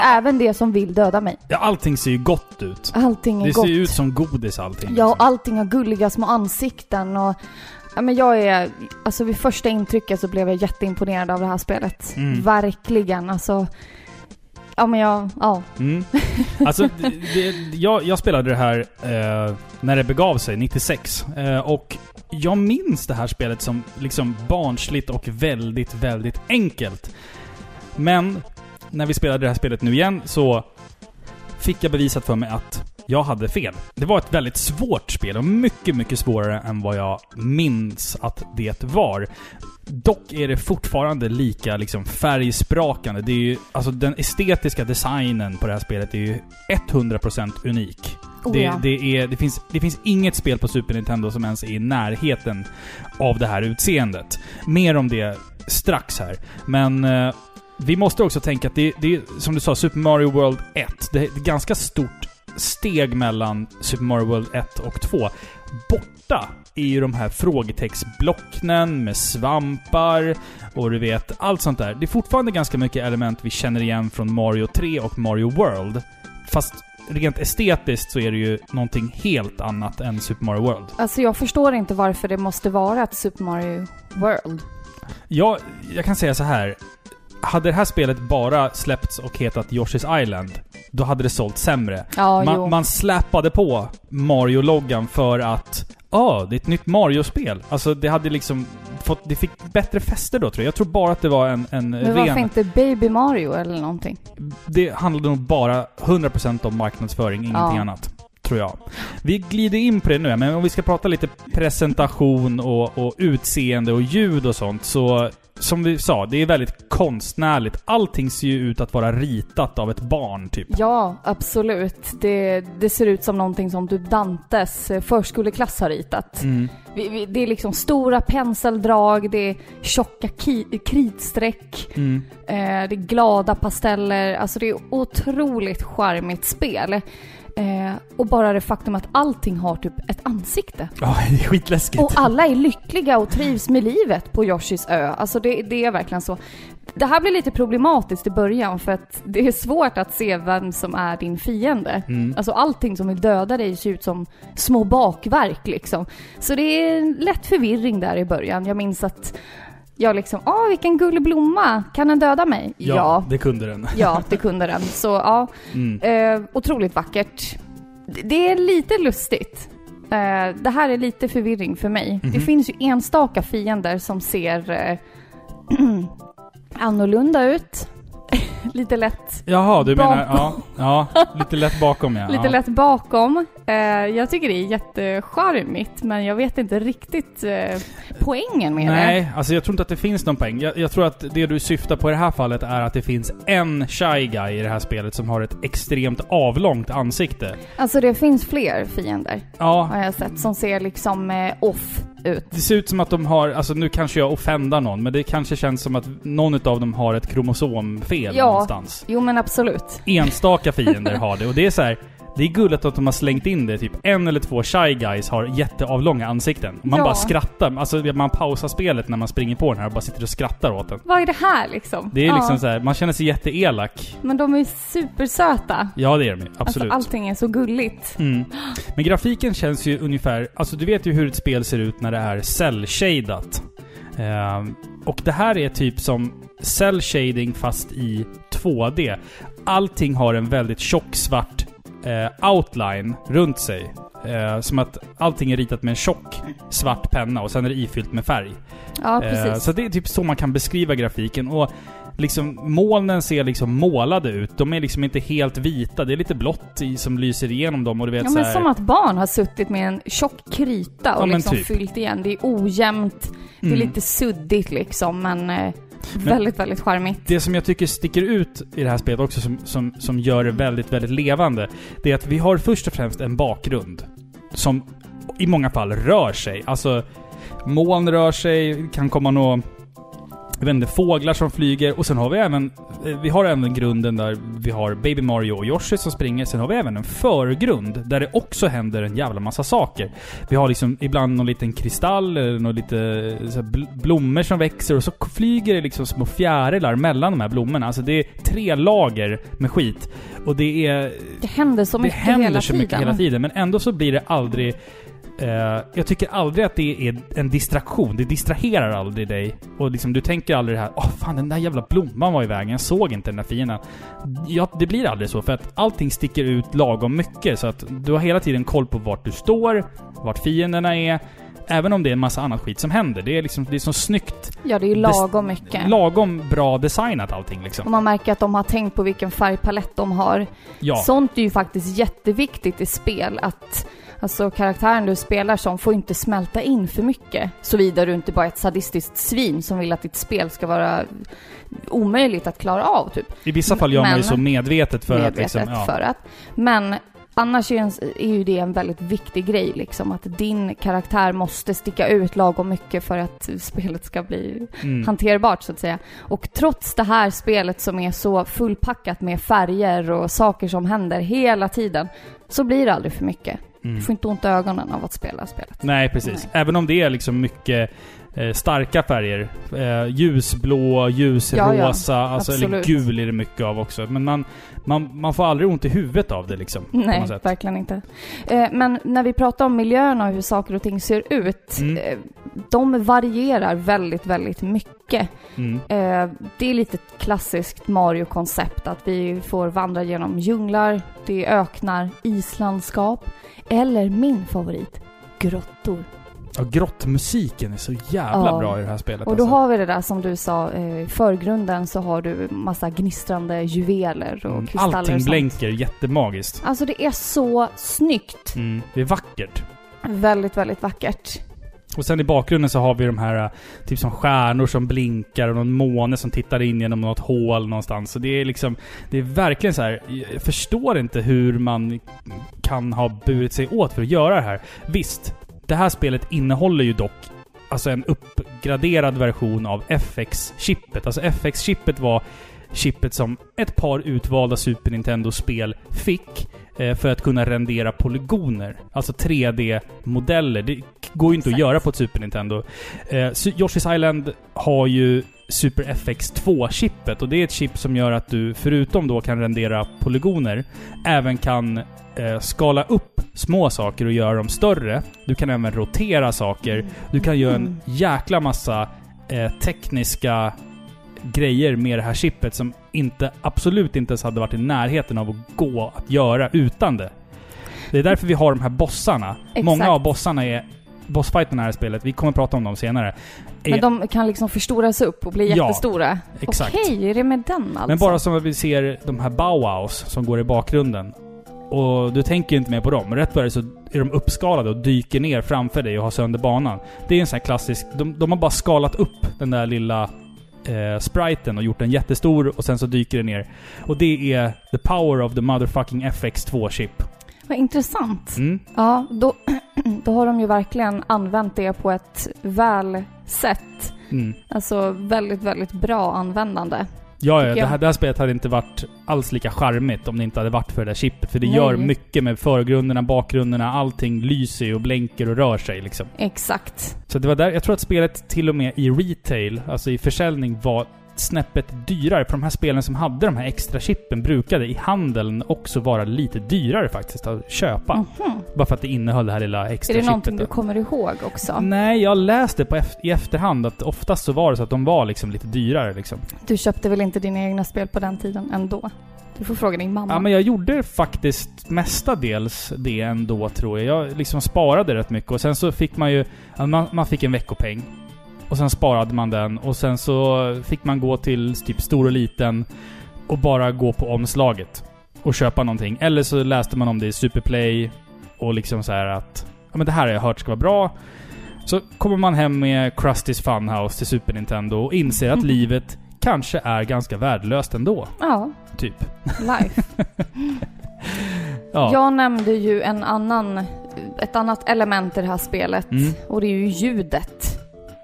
S2: Även det som vill döda mig.
S1: Ja, allting ser ju gott ut.
S2: Allting är
S1: Det
S2: gott.
S1: ser ju ut som godis allting.
S2: Ja, och allting har gulliga små ansikten och... Ja, men jag är... Alltså vid första intrycket så blev jag jätteimponerad av det här spelet.
S1: Mm.
S2: Verkligen, alltså... Ja men jag... Ja.
S1: Mm. Alltså, det, jag, jag spelade det här eh, när det begav sig, 96. Eh, och jag minns det här spelet som liksom barnsligt och väldigt, väldigt enkelt. Men när vi spelade det här spelet nu igen så fick jag bevisat för mig att jag hade fel. Det var ett väldigt svårt spel och mycket, mycket svårare än vad jag minns att det var. Dock är det fortfarande lika liksom färgsprakande. Det är ju, alltså den estetiska designen på det här spelet är ju 100% unik.
S2: Oh,
S1: det,
S2: ja.
S1: det, är, det, finns, det finns inget spel på Super Nintendo som ens är i närheten av det här utseendet. Mer om det strax här. Men eh, vi måste också tänka att det, det är, som du sa, Super Mario World 1. Det är ett ganska stort steg mellan Super Mario World 1 och 2. Borta är ju de här frågetextblocken med svampar och du vet, allt sånt där. Det är fortfarande ganska mycket element vi känner igen från Mario 3 och Mario World. Fast rent estetiskt så är det ju någonting helt annat än Super Mario World.
S2: Alltså jag förstår inte varför det måste vara ett Super Mario World.
S1: Jag, jag kan säga så här. Hade det här spelet bara släppts och hetat Yoshi's Island, då hade det sålt sämre.
S2: Ja.
S1: Man, man släpade på Mario-loggan för att Ja, det är ett nytt Mario-spel. Alltså det hade liksom fått... Det fick bättre fäste då tror jag. Jag tror bara att det var en, en
S2: Men varför
S1: ren...
S2: inte Baby Mario eller någonting?
S1: Det handlade nog bara 100% om marknadsföring, ingenting
S2: Ja.
S1: annat. Tror jag. Vi glider in på det nu, men om vi ska prata lite presentation och, och utseende och ljud och sånt så... Som vi sa, det är väldigt konstnärligt. Allting ser ju ut att vara ritat av ett barn, typ.
S2: Ja, absolut. Det, det ser ut som någonting som typ Dantes eh, förskoleklass har ritat.
S1: Mm.
S2: Vi, vi, det är liksom stora penseldrag, det är tjocka ki, kritstreck,
S1: Mm.
S2: eh, det är glada pasteller. Alltså det är otroligt charmigt spel. Eh, och bara det faktum att allting har typ ett ansikte.
S1: Ja, det är skitläskigt.
S2: Och alla är lyckliga och trivs med livet på Yoshis ö. Alltså det, det är verkligen så. Det här blir lite problematiskt i början för att det är svårt att se vem som är din fiende.
S1: Mm.
S2: Alltså allting som vill döda dig ser ut som små bakverk liksom. Så det är lätt förvirring där i början. Jag minns att jag liksom, åh vilken gullig blomma, kan den döda mig?
S1: Ja,
S2: Ja,
S1: det kunde den.
S2: ja det kunde den. Så ja,
S1: Mm.
S2: Eh, otroligt vackert. Det är lite lustigt. Eh, det här är lite förvirring för mig. Det
S1: Mhm.
S2: finns ju enstaka fiender som ser eh, annorlunda ut. lite lätt,
S1: Jaha, du
S2: Bakom.
S1: menar... Ja, ja, lite lätt bakom ja.
S2: lite
S1: ja.
S2: lätt bakom. Eh, jag tycker det är jättecharmigt, men jag vet inte riktigt eh, poängen med det.
S1: Nej, alltså jag tror inte att det finns någon poäng. Jag, jag tror att det du syftar på i det här fallet är att det finns en Shy Guy i det här spelet som har ett extremt avlångt ansikte.
S2: Alltså det finns fler fiender,
S1: Ja,
S2: har jag sett, som ser liksom eh, off ut.
S1: det ser ut som att de har... Alltså nu kanske jag offendar någon, men det kanske känns som att någon av dem har ett kromosomfel
S2: Ja.
S1: någonstans.
S2: Jo men absolut.
S1: Enstaka fiender har det, och det är så här. Det är gulligt att de har slängt in det. Typ en eller två Shy Guys har jätteavlånga ansikten. Man
S2: Ja.
S1: bara skrattar. Alltså man pausar spelet när man springer på den här och bara sitter och skrattar åt den.
S2: Vad är det här liksom?
S1: Det är
S2: Ja.
S1: liksom så här, man känner sig jätteelak.
S2: Men de är supersöta.
S1: Ja, det är de ju. Absolut.
S2: Alltså allting är så gulligt.
S1: Mm. Men grafiken känns ju ungefär... Alltså du vet ju hur ett spel ser ut när det är cell-shadat. Ehm, och det här är typ som cell shading fast i 2D. Allting har en väldigt tjock svart eh, outline runt sig. Eh, som att allting är ritat med en tjock svart penna och sen är det ifyllt med färg.
S2: Ja,
S1: Eh,
S2: precis.
S1: Så det är typ så man kan beskriva grafiken. Och liksom molnen ser liksom målade ut. De är liksom inte helt vita. Det är lite blått i, som lyser igenom dem och du vet
S2: Ja
S1: så
S2: men
S1: här,
S2: som att barn har suttit med en tjock krita och
S1: Ja,
S2: liksom
S1: typ.
S2: fyllt igen. Det är ojämnt, det är
S1: Mm.
S2: lite suddigt liksom men... eh, Väldigt, väldigt charmigt.
S1: Det som jag tycker sticker ut i det här spelet också, som, som, som gör det väldigt, väldigt levande, det är att vi har först och främst en bakgrund. Som i många fall rör sig. Alltså, moln rör sig, kan komma nå jag vet inte, fåglar som flyger och sen har vi även... eh, Vi har även grunden där vi har Baby Mario och Yoshi som springer. Sen har vi även en förgrund där det också händer en jävla massa saker. Vi har liksom ibland någon liten kristall eller någon lite så här bl- blommor som växer och så flyger det liksom små fjärilar mellan de här blommorna. Alltså det är tre lager med skit. Och det är...
S2: Det händer så
S1: Det
S2: mycket
S1: händer
S2: hela
S1: så
S2: tiden.
S1: mycket hela tiden, men ändå så blir det aldrig... Eh, jag tycker aldrig att det är en distraktion. Det distraherar aldrig dig. Och liksom, du tänker aldrig det här Åh fan, den där jävla blomman var i vägen. Jag såg inte den där fienden. Ja, det blir aldrig så, för att allting sticker ut lagom mycket. Så att du har hela tiden koll på vart du står, vart fienderna är. Även om det är en massa annat skit som händer. Det är liksom, det är så snyggt.
S2: Ja, det är ju lagom mycket.
S1: Lagom bra designat allting
S2: Och
S1: liksom.
S2: man märker att de har tänkt på vilken färgpalett de har.
S1: Ja.
S2: Sånt är ju faktiskt jätteviktigt i spel. Att alltså, karaktären du spelar som får inte smälta in för mycket. Såvida du inte bara är ett sadistiskt svin som vill att ditt spel ska vara omöjligt att klara av, typ.
S1: I vissa fall gör man ju så medvetet för
S2: medvetet
S1: att liksom... Ja.
S2: för att. Men annars är ju, en, är ju det en väldigt viktig grej liksom. Att din karaktär måste sticka ut lagom mycket för att spelet ska bli
S1: Mm.
S2: hanterbart så att säga. Och trots det här spelet som är så fullpackat med färger och saker som händer hela tiden så blir det aldrig för mycket.
S1: Mm.
S2: Du får inte ont i ögonen av att spela spelet.
S1: Nej, precis.
S2: Nej.
S1: Även om det är liksom mycket eh, starka färger. Eh, ljusblå, ljusrosa,
S2: Ja, ja.
S1: alltså, eller gul är det mycket av också. Men man, man, man får aldrig ont i huvudet av det liksom.
S2: Nej, verkligen inte. Eh, men när vi pratar om miljöerna och hur saker och ting ser ut,
S1: Mm.
S2: eh, de varierar väldigt, väldigt mycket.
S1: Mm.
S2: Eh, det är lite klassiskt Mario-koncept att vi får vandra genom djunglar, det är öknar, islandskap eller min favorit, grottor.
S1: Ja, grottmusiken är så jävla
S2: Ja.
S1: bra i det här spelet.
S2: Och då
S1: alltså.
S2: har vi det där som du sa, eh, i förgrunden så har du massa gnistrande juveler och
S1: Mm,
S2: kristaller
S1: Allting
S2: och sånt.
S1: blänker jättemagiskt.
S2: Alltså det är så snyggt.
S1: Mm. Det är vackert.
S2: Väldigt, väldigt vackert.
S1: Och sen i bakgrunden så har vi de här eh, typ som stjärnor som blinkar och någon måne som tittar in genom något hål någonstans. Så det är liksom... Det är verkligen så här. Jag förstår inte hur man kan ha burit sig åt för att göra det här. Visst, det här spelet innehåller ju dock alltså en uppgraderad version av FX-chippet. Alltså FX-chippet var chippet som ett par utvalda Super Nintendo-spel fick eh, för att kunna rendera polygoner. Alltså 3D-modeller. Det går ju inte att
S2: Exakt.
S1: göra på ett Super Nintendo. Eh, Yoshi's Island har ju Super FX 2-chippet och det är ett chip som gör att du förutom då kan rendera polygoner även kan eh, skala upp små saker och göra dem större. Du kan även rotera saker. Du kan göra en
S2: Mm.
S1: jäkla massa eh, tekniska grejer med det här chippet som inte, absolut inte ens hade varit i närheten av att gå att göra utan det. Det är därför vi har de här bossarna.
S2: Exakt.
S1: Många av bossarna är... Bossfighterna i det här spelet, vi kommer att prata om dem senare. Är,
S2: Men de kan liksom förstoras upp och bli
S1: Ja,
S2: jättestora.
S1: exakt.
S2: Okej, är det med den alltså?
S1: Men bara som att vi ser de här Bauhaus som går i bakgrunden. Och du tänker inte mer på dem. Rätt vad det så är de uppskalade och dyker ner framför dig och har sönder banan. Det är en sån här klassisk... De, de har bara skalat upp den där lilla eh, spriten och gjort den jättestor och sen så dyker det ner. Och det är the power of the motherfucking FX2-chip.
S2: Vad intressant.
S1: Mm.
S2: Ja, då, då har de ju verkligen använt det på ett väl sätt.
S1: Mm.
S2: Alltså väldigt, väldigt bra användande.
S1: Ja, ja det, här, det här spelet hade inte varit alls lika charmigt om det inte hade varit för det där chippet. För det
S2: Nej.
S1: gör mycket med förgrunderna, bakgrunderna, allting lyser ju och blänker och rör sig liksom.
S2: Exakt.
S1: Så det var där, jag tror att spelet till och med i retail, alltså i försäljning, var snäppet dyrare. För de här spelen som hade de här extra chippen brukade i handeln också vara lite dyrare faktiskt att köpa.
S2: Mhm.
S1: Bara för att det innehöll det här lilla extra
S2: Är det
S1: chippet.
S2: någonting
S1: då.
S2: du kommer ihåg också?
S1: Nej, jag läste på i efterhand att oftast så var det så att de var liksom lite dyrare liksom.
S2: Du köpte väl inte dina egna spel på den tiden ändå? Du får fråga din mamma.
S1: Ja, men jag gjorde faktiskt mestadels det ändå tror jag. Jag liksom sparade rätt mycket och sen så fick man ju... Man, man fick en veckopeng. Och sen sparade man den och sen så fick man gå till typ stor och liten och bara gå på omslaget och köpa någonting. Eller så läste man om det i Superplay och liksom så här att ja men det här har jag hört ska vara bra. Så kommer man hem med Krusties Funhouse till Super Nintendo och inser att livet kanske är ganska värdelöst ändå.
S2: Ja,
S1: Typ.
S2: life.
S1: Ja.
S2: Jag nämnde ju en annan, ett annat element i det här spelet.
S1: Mm.
S2: Och det är ju ljudet.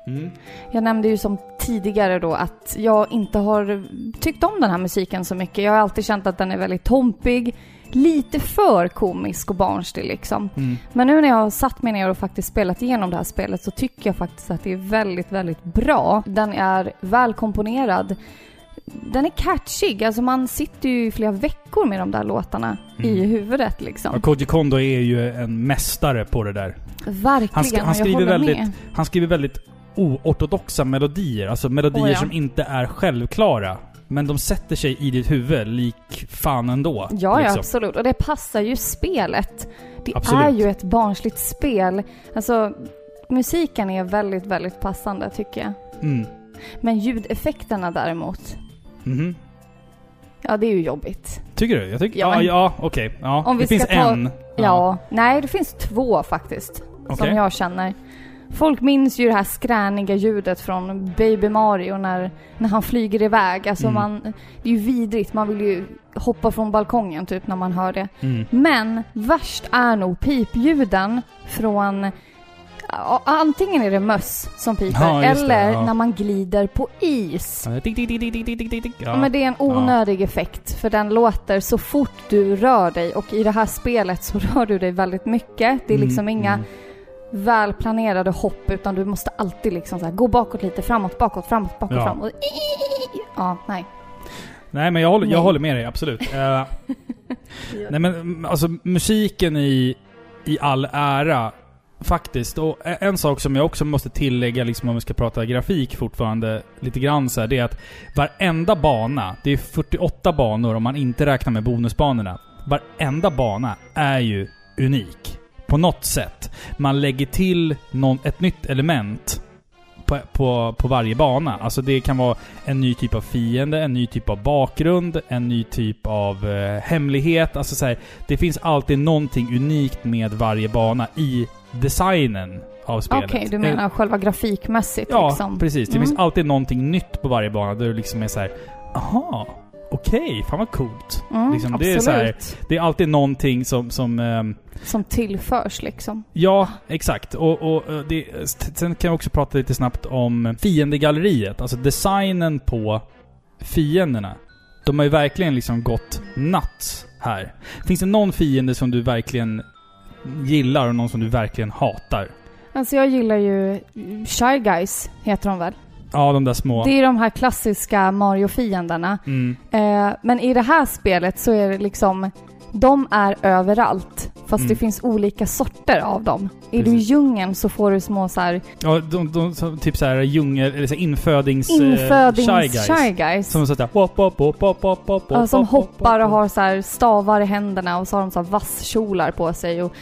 S1: Mm.
S2: Jag nämnde ju som tidigare då att jag inte har tyckt om den här musiken så mycket. Jag har alltid känt att den är väldigt tompig. Lite för komisk och barnslig liksom.
S1: Mm.
S2: Men nu när jag har satt mig ner och faktiskt spelat igenom det här spelet så tycker jag faktiskt att det är väldigt, väldigt bra. Den är välkomponerad. Den är catchig, alltså man sitter ju i flera veckor med de där låtarna i
S1: Mm.
S2: huvudet liksom.
S1: Och Koji Kondo är ju en mästare på det där.
S2: Verkligen,
S1: Han sk- han
S2: jag
S1: skriver
S2: håller
S1: väldigt-
S2: med.
S1: Han skriver väldigt oortodoxa melodier. Alltså melodier
S2: Oh ja.
S1: som inte är självklara. Men de sätter sig i ditt huvud lik fan ändå.
S2: Ja, ja
S1: liksom.
S2: absolut. Och det passar ju spelet. Det
S1: Absolut.
S2: är ju ett barnsligt spel. Alltså, musiken är väldigt, väldigt passande tycker jag.
S1: Mm.
S2: Men ljudeffekterna däremot,
S1: Mhm.
S2: ja det är ju jobbigt.
S1: Tycker du? Jag tycker...
S2: Ja,
S1: Ja,
S2: men-
S1: ja okej. Ja.
S2: Om
S1: det
S2: vi
S1: finns
S2: ta-
S1: en.
S2: Ja. nej det finns två faktiskt.
S1: Okej.
S2: Som jag känner. Folk minns ju det här skräniga ljudet från Baby Mario när, när han flyger iväg. Alltså
S1: mm.
S2: man, det är ju vidrigt, man vill ju hoppa från balkongen typ när man hör det.
S1: Mm.
S2: Men värst är nog pipljuden från Antingen är det möss som piper,
S1: ja, eller det, ja.
S2: när man glider på is.
S1: Ja.
S2: Men det är en onödig effekt, för den låter så fort du rör dig. Och i det här spelet så rör du dig väldigt mycket. Det är liksom inga
S1: mm
S2: välplanerade hopp utan du måste alltid liksom så här, gå bakåt lite, framåt, bakåt, framåt, bakåt,
S1: Ja.
S2: framåt. Ja, nej.
S1: Nej, men jag håller, jag håller med dig, absolut. Eh, nej, men mm, alltså musiken i, i all ära, faktiskt. Och e- en sak som jag också måste tillägga, liksom om vi ska prata grafik fortfarande, lite grann så här, det är att varenda bana, det är 48 banor om man inte räknar med bonusbanorna. Varenda bana är ju unik. På något sätt. Man lägger till någon, ett nytt element på, på, på varje bana. Alltså det kan vara en ny typ av fiende, en ny typ av bakgrund, en ny typ av eh, hemlighet. Alltså så här, det finns alltid någonting unikt med varje bana i designen av spelet.
S2: Okej, du
S1: Eh,
S2: menar själva grafikmässigt
S1: Ja,
S2: liksom?
S1: precis. Det
S2: Mm.
S1: finns alltid någonting nytt på varje bana där du liksom är så här. aha, okej, fan vad coolt.
S2: Mm,
S1: liksom, det är så här- Det är alltid någonting som, som ehm,
S2: Som tillförs liksom.
S1: Ja, exakt. Och, och eh, det, sen kan jag också prata lite snabbt om fiendegalleriet. Alltså designen på fienderna. De har ju verkligen liksom gått nuts här. Finns det någon fiende som du verkligen gillar och någon som du verkligen hatar?
S2: Alltså jag gillar ju Shy Guys, heter de väl?
S1: Ja, de där små.
S2: Det är de här klassiska Mario-fienderna.
S1: Mm.
S2: Eh, men i det här spelet så är det liksom, de är överallt. Fast
S1: Mm.
S2: det finns olika sorter av dem. Är du i djungeln så får du små så här
S1: Ja, de, de, som typ såhär djungel... Eller så här infödings... eh,
S2: infödings
S1: shy guys.
S2: Shy Guys.
S1: Som såhär... Hop, hop, hop, hop, hop, hop,
S2: Ja, som
S1: hop, hop,
S2: hoppar och har så här stavar i händerna och så har de så här vasskjolar på sig. Och,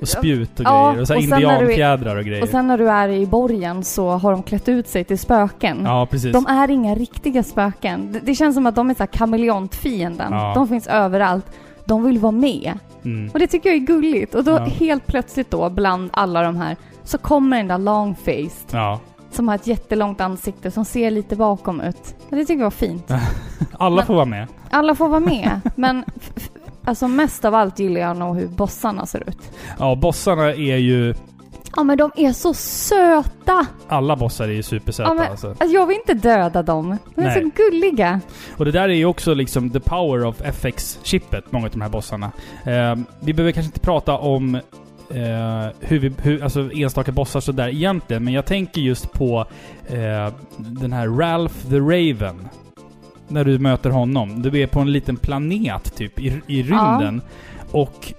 S1: Och spjut och
S2: Ja,
S1: grejer. Och så
S2: och
S1: indianfjädrar och grejer.
S2: och sen när du är i borgen så har de klätt ut sig till spöken.
S1: ja, precis.
S2: De är inga riktiga spöken. Det, det känns som att de är så här kameleontfienden.
S1: Ja.
S2: De finns överallt. De vill vara med.
S1: Mm.
S2: Och det tycker jag är gulligt. Och då
S1: Ja.
S2: helt plötsligt då, bland alla de här, så kommer den där long-faced
S1: Ja.
S2: som har ett jättelångt ansikte som ser lite bakom ut. Det tycker jag var fint.
S1: Alla
S2: Men-
S1: får vara med.
S2: Alla får vara med, men alltså mest av allt gillar jag nog hur bossarna ser ut.
S1: Ja, bossarna är ju...
S2: Ja men de är så söta!
S1: Alla bossar är ju supersöta
S2: Ja, men-
S1: alltså.
S2: Alltså jag vill inte döda dem. De är
S1: Nej.
S2: så gulliga.
S1: Och det där är ju också liksom the power of FX-chippet, många av de här bossarna. Eh, vi behöver kanske inte prata om eh, hur vi, hur, alltså enstaka bossar sådär egentligen, men jag tänker just på eh, den här Ralph the Raven. När du möter honom. Du är på en liten planet typ i, i rymden. Och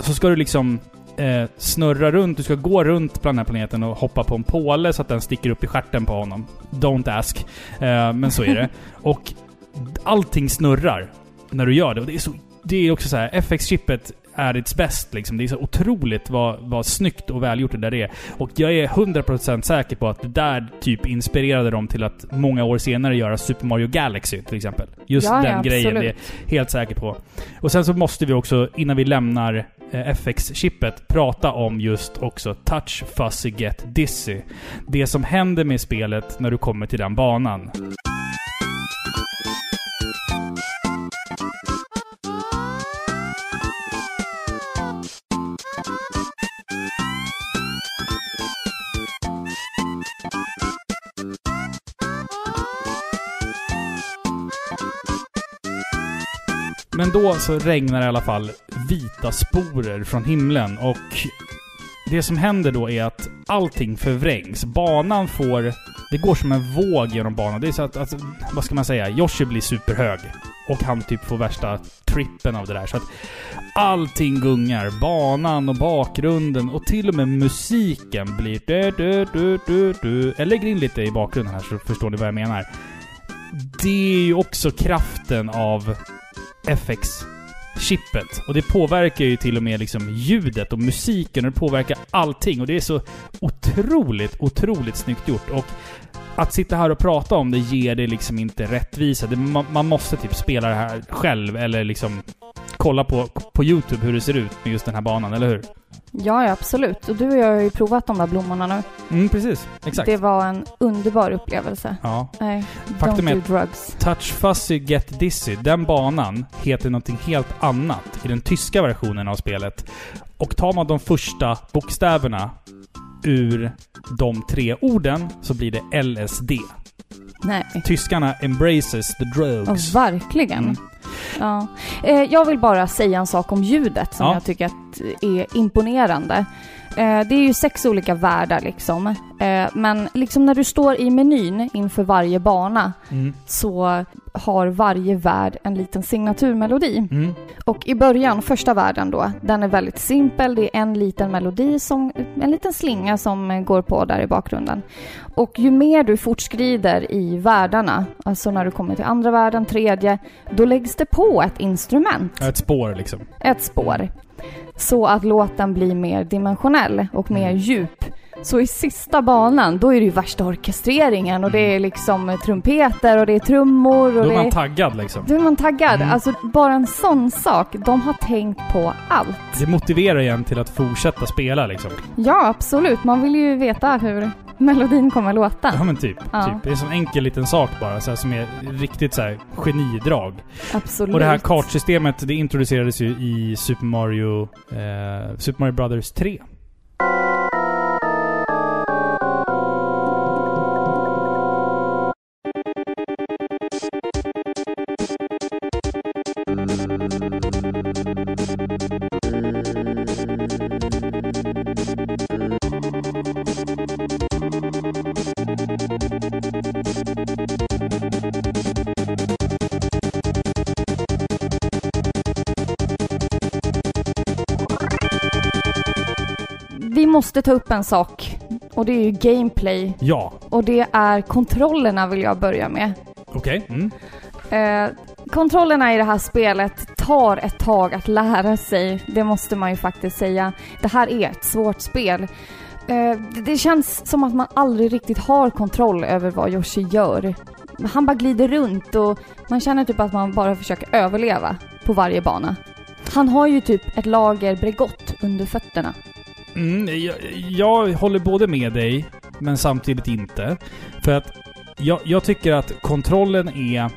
S1: så ska du liksom eh, snurra runt, du ska gå runt på den här planeten och hoppa på en påle så att den sticker upp i stjärten på honom. Don't ask. Eh, men så är det. och allting snurrar när du gör det. Och det är så... Det är också så här, FX-chippet är its bäst liksom. Det är så otroligt vad, vad snyggt och välgjort det där är. Och jag är 100% säker på att det där typ inspirerade dem till att många år senare göra Super Mario Galaxy till exempel. Just
S2: Ja, ja,
S1: den grejen, det är helt säker på. Och sen så måste vi också, innan vi lämnar eh, FX-chippet, prata om just också Touch Fuzzy Get Dizzy. Det som händer med spelet när du kommer till den banan. Men då så regnar det i alla fall vita sporer från himlen och det som händer då är att allting förvrängs. Banan får... Det går som en våg genom banan. Det är så att, alltså, vad ska man säga? Yoshi blir superhög. Och han typ får värsta trippen av det där. Så att allting gungar. Banan och bakgrunden och till och med musiken blir du, du, du, du, du. Jag lägger in lite i bakgrunden här så förstår ni vad jag menar. Det är ju också kraften av FX-chippet. Och det påverkar ju till och med liksom ljudet och musiken och det påverkar allting. Och det är så otroligt, otroligt snyggt gjort. Och att sitta här och prata om det ger det liksom inte rättvisa. Det, man, man måste typ spela det här själv eller liksom kolla på, på YouTube hur det ser ut med just den här banan, eller hur?
S2: Ja, ja, absolut. Och du och jag har ju provat de där blommorna nu.
S1: Mm, precis. Exakt.
S2: Det var en underbar upplevelse.
S1: Ja.
S2: Nej,
S1: Faktum
S2: don't do drugs.
S1: Touch Fuzzy Get Dizzy, den banan heter någonting helt annat i den tyska versionen av spelet. Och tar man de första bokstäverna ur de tre orden så blir det LSD.
S2: Nej.
S1: Tyskarna embraces the
S2: Ja,
S1: drugs.
S2: verkligen.
S1: Mm.
S2: Ja. Eh, jag vill bara säga en sak om ljudet som
S1: Ja.
S2: jag tycker är imponerande. Eh, det är ju sex olika världar liksom. Eh, men liksom när du står i menyn inför varje bana
S1: Mm.
S2: så har varje värld en liten signaturmelodi.
S1: Mm.
S2: Och i början, första världen då, den är väldigt simpel. Det är en liten melodi, som, en liten slinga som går på där i bakgrunden. Och ju mer du fortskrider i världarna, alltså när du kommer till andra världen, tredje, då läggs det på ett instrument,
S1: Ett spår liksom.
S2: ett spår. Så att låten blir mer dimensionell och mer djup. Så i sista banan, då är det ju värsta orkestreringen och det är liksom trumpeter och det är trummor
S1: Då
S2: och
S1: är
S2: det
S1: man
S2: är...
S1: taggad liksom.
S2: Då är man taggad.
S1: Mm.
S2: Alltså bara en sån sak. De har tänkt på allt.
S1: Det motiverar igen till att fortsätta spela liksom.
S2: Ja, absolut. Man vill ju veta hur melodin kommer låta.
S1: Ja men typ.
S2: Ja.
S1: typ. Det är en sån enkel liten sak bara, så här, som är riktigt så här, genidrag.
S2: Absolut.
S1: Och det här kartsystemet, det introducerades ju i Super Mario... Eh, Super Mario Brothers 3.
S2: Måste ta upp en sak. Och det är ju gameplay.
S1: Ja.
S2: Och det är kontrollerna vill jag börja med.
S1: Okej. Mm.
S2: Eh, kontrollerna i det här spelet tar ett tag att lära sig. Det måste man ju faktiskt säga. Det här är ett svårt spel. Eh, det, det känns som att man aldrig riktigt har kontroll över vad Yoshi gör. Han bara glider runt och man känner typ att man bara försöker överleva på varje bana. Han har ju typ ett lager Bregott under fötterna.
S1: Mm, jag, jag håller både med dig, men samtidigt inte. För att jag, jag tycker att kontrollen är...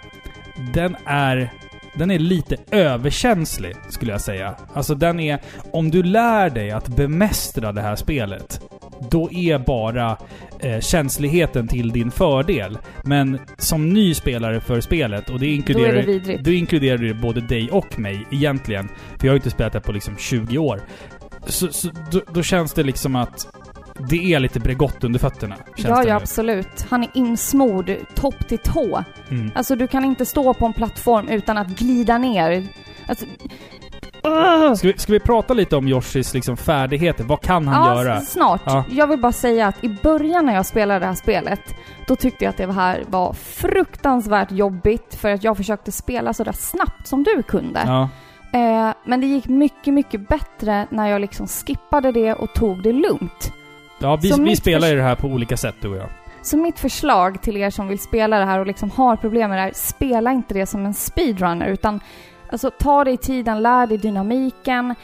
S1: Den är... Den är lite överkänslig, skulle jag säga. Alltså den är... Om du lär dig att bemästra det här spelet, då är bara eh, känsligheten till din fördel. Men som ny spelare för spelet, och det
S2: Då är
S1: inkluderar...
S2: det vidrigt.
S1: Då inkluderar det både dig och mig egentligen. För jag har inte spelat det på liksom 20 år. Så, så då, då känns det liksom att det är lite Bregott under fötterna.
S2: Ja, ja absolut. Han är insmord topp till tå.
S1: Mm.
S2: Alltså du kan inte stå på en plattform utan att glida ner. Alltså...
S1: Ska, vi, ska vi prata lite om Yoshis liksom färdigheter? Vad kan han
S2: ja,
S1: göra?
S2: snart.
S1: Ja.
S2: Jag vill bara säga att i början när jag spelade det här spelet, då tyckte jag att det här var fruktansvärt jobbigt för att jag försökte spela så där snabbt som du kunde.
S1: Ja.
S2: Eh, men det gick mycket, mycket bättre när jag liksom skippade det och tog det lugnt.
S1: Ja, vi, vi spelar ju det här på olika sätt du och jag.
S2: Så mitt förslag till er som vill spela det här och liksom har problem med det här, spela inte det som en speedrunner utan alltså ta dig tiden, lär dig dynamiken,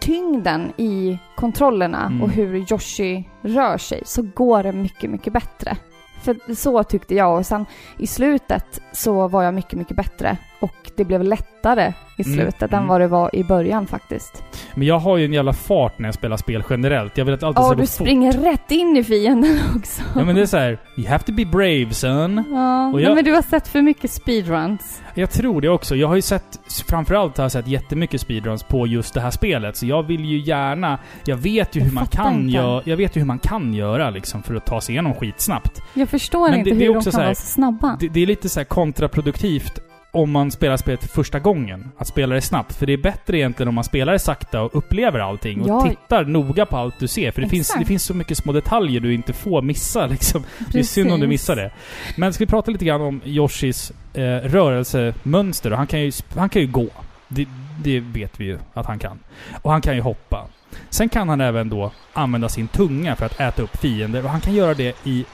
S2: tyngden i kontrollerna
S1: Mm.
S2: och hur Yoshi rör sig så går det mycket, mycket bättre. För så tyckte jag och sen i slutet så var jag mycket, mycket bättre och det blev lättare i
S1: Mm,
S2: slutet
S1: mm.
S2: än vad det var i början faktiskt.
S1: Men jag har ju en jävla fart när jag spelar spel generellt. Jag vill att allt
S2: Ja,
S1: ska
S2: du
S1: gå fort.
S2: springer rätt in i fienden också.
S1: Ja men det är så här, you have to be brave son.
S2: Ja,
S1: Och
S2: nej,
S1: jag-
S2: men du har sett för mycket speedruns.
S1: Jag tror det också. Jag har ju sett, framförallt har jag sett jättemycket speedruns på just det här spelet. Så jag vill ju gärna, jag vet ju
S2: Jag
S1: hur man kan göra, jag vet ju hur man kan göra liksom för att ta sig igenom skitsnabbt.
S2: Jag förstår
S1: Men
S2: inte
S1: det- det är
S2: hur de
S1: också
S2: kan
S1: så här-
S2: vara så snabba.
S1: Det, det är lite så här kontraproduktivt om man spelar spelet för första gången. Att spela det snabbt. För det är bättre egentligen om man spelar det sakta och upplever allting. Och
S2: Ja.
S1: tittar noga på allt du ser. För det finns, det finns så mycket små detaljer du inte får missa liksom. Det är synd om du missar det. Men ska vi prata lite grann om Yoshis eh, rörelsemönster? Han kan ju, han kan ju gå. Det, det vet vi ju att han kan. Och han kan ju hoppa. Sen kan han även då använda sin tunga för att äta upp fiender. Och han kan göra det i...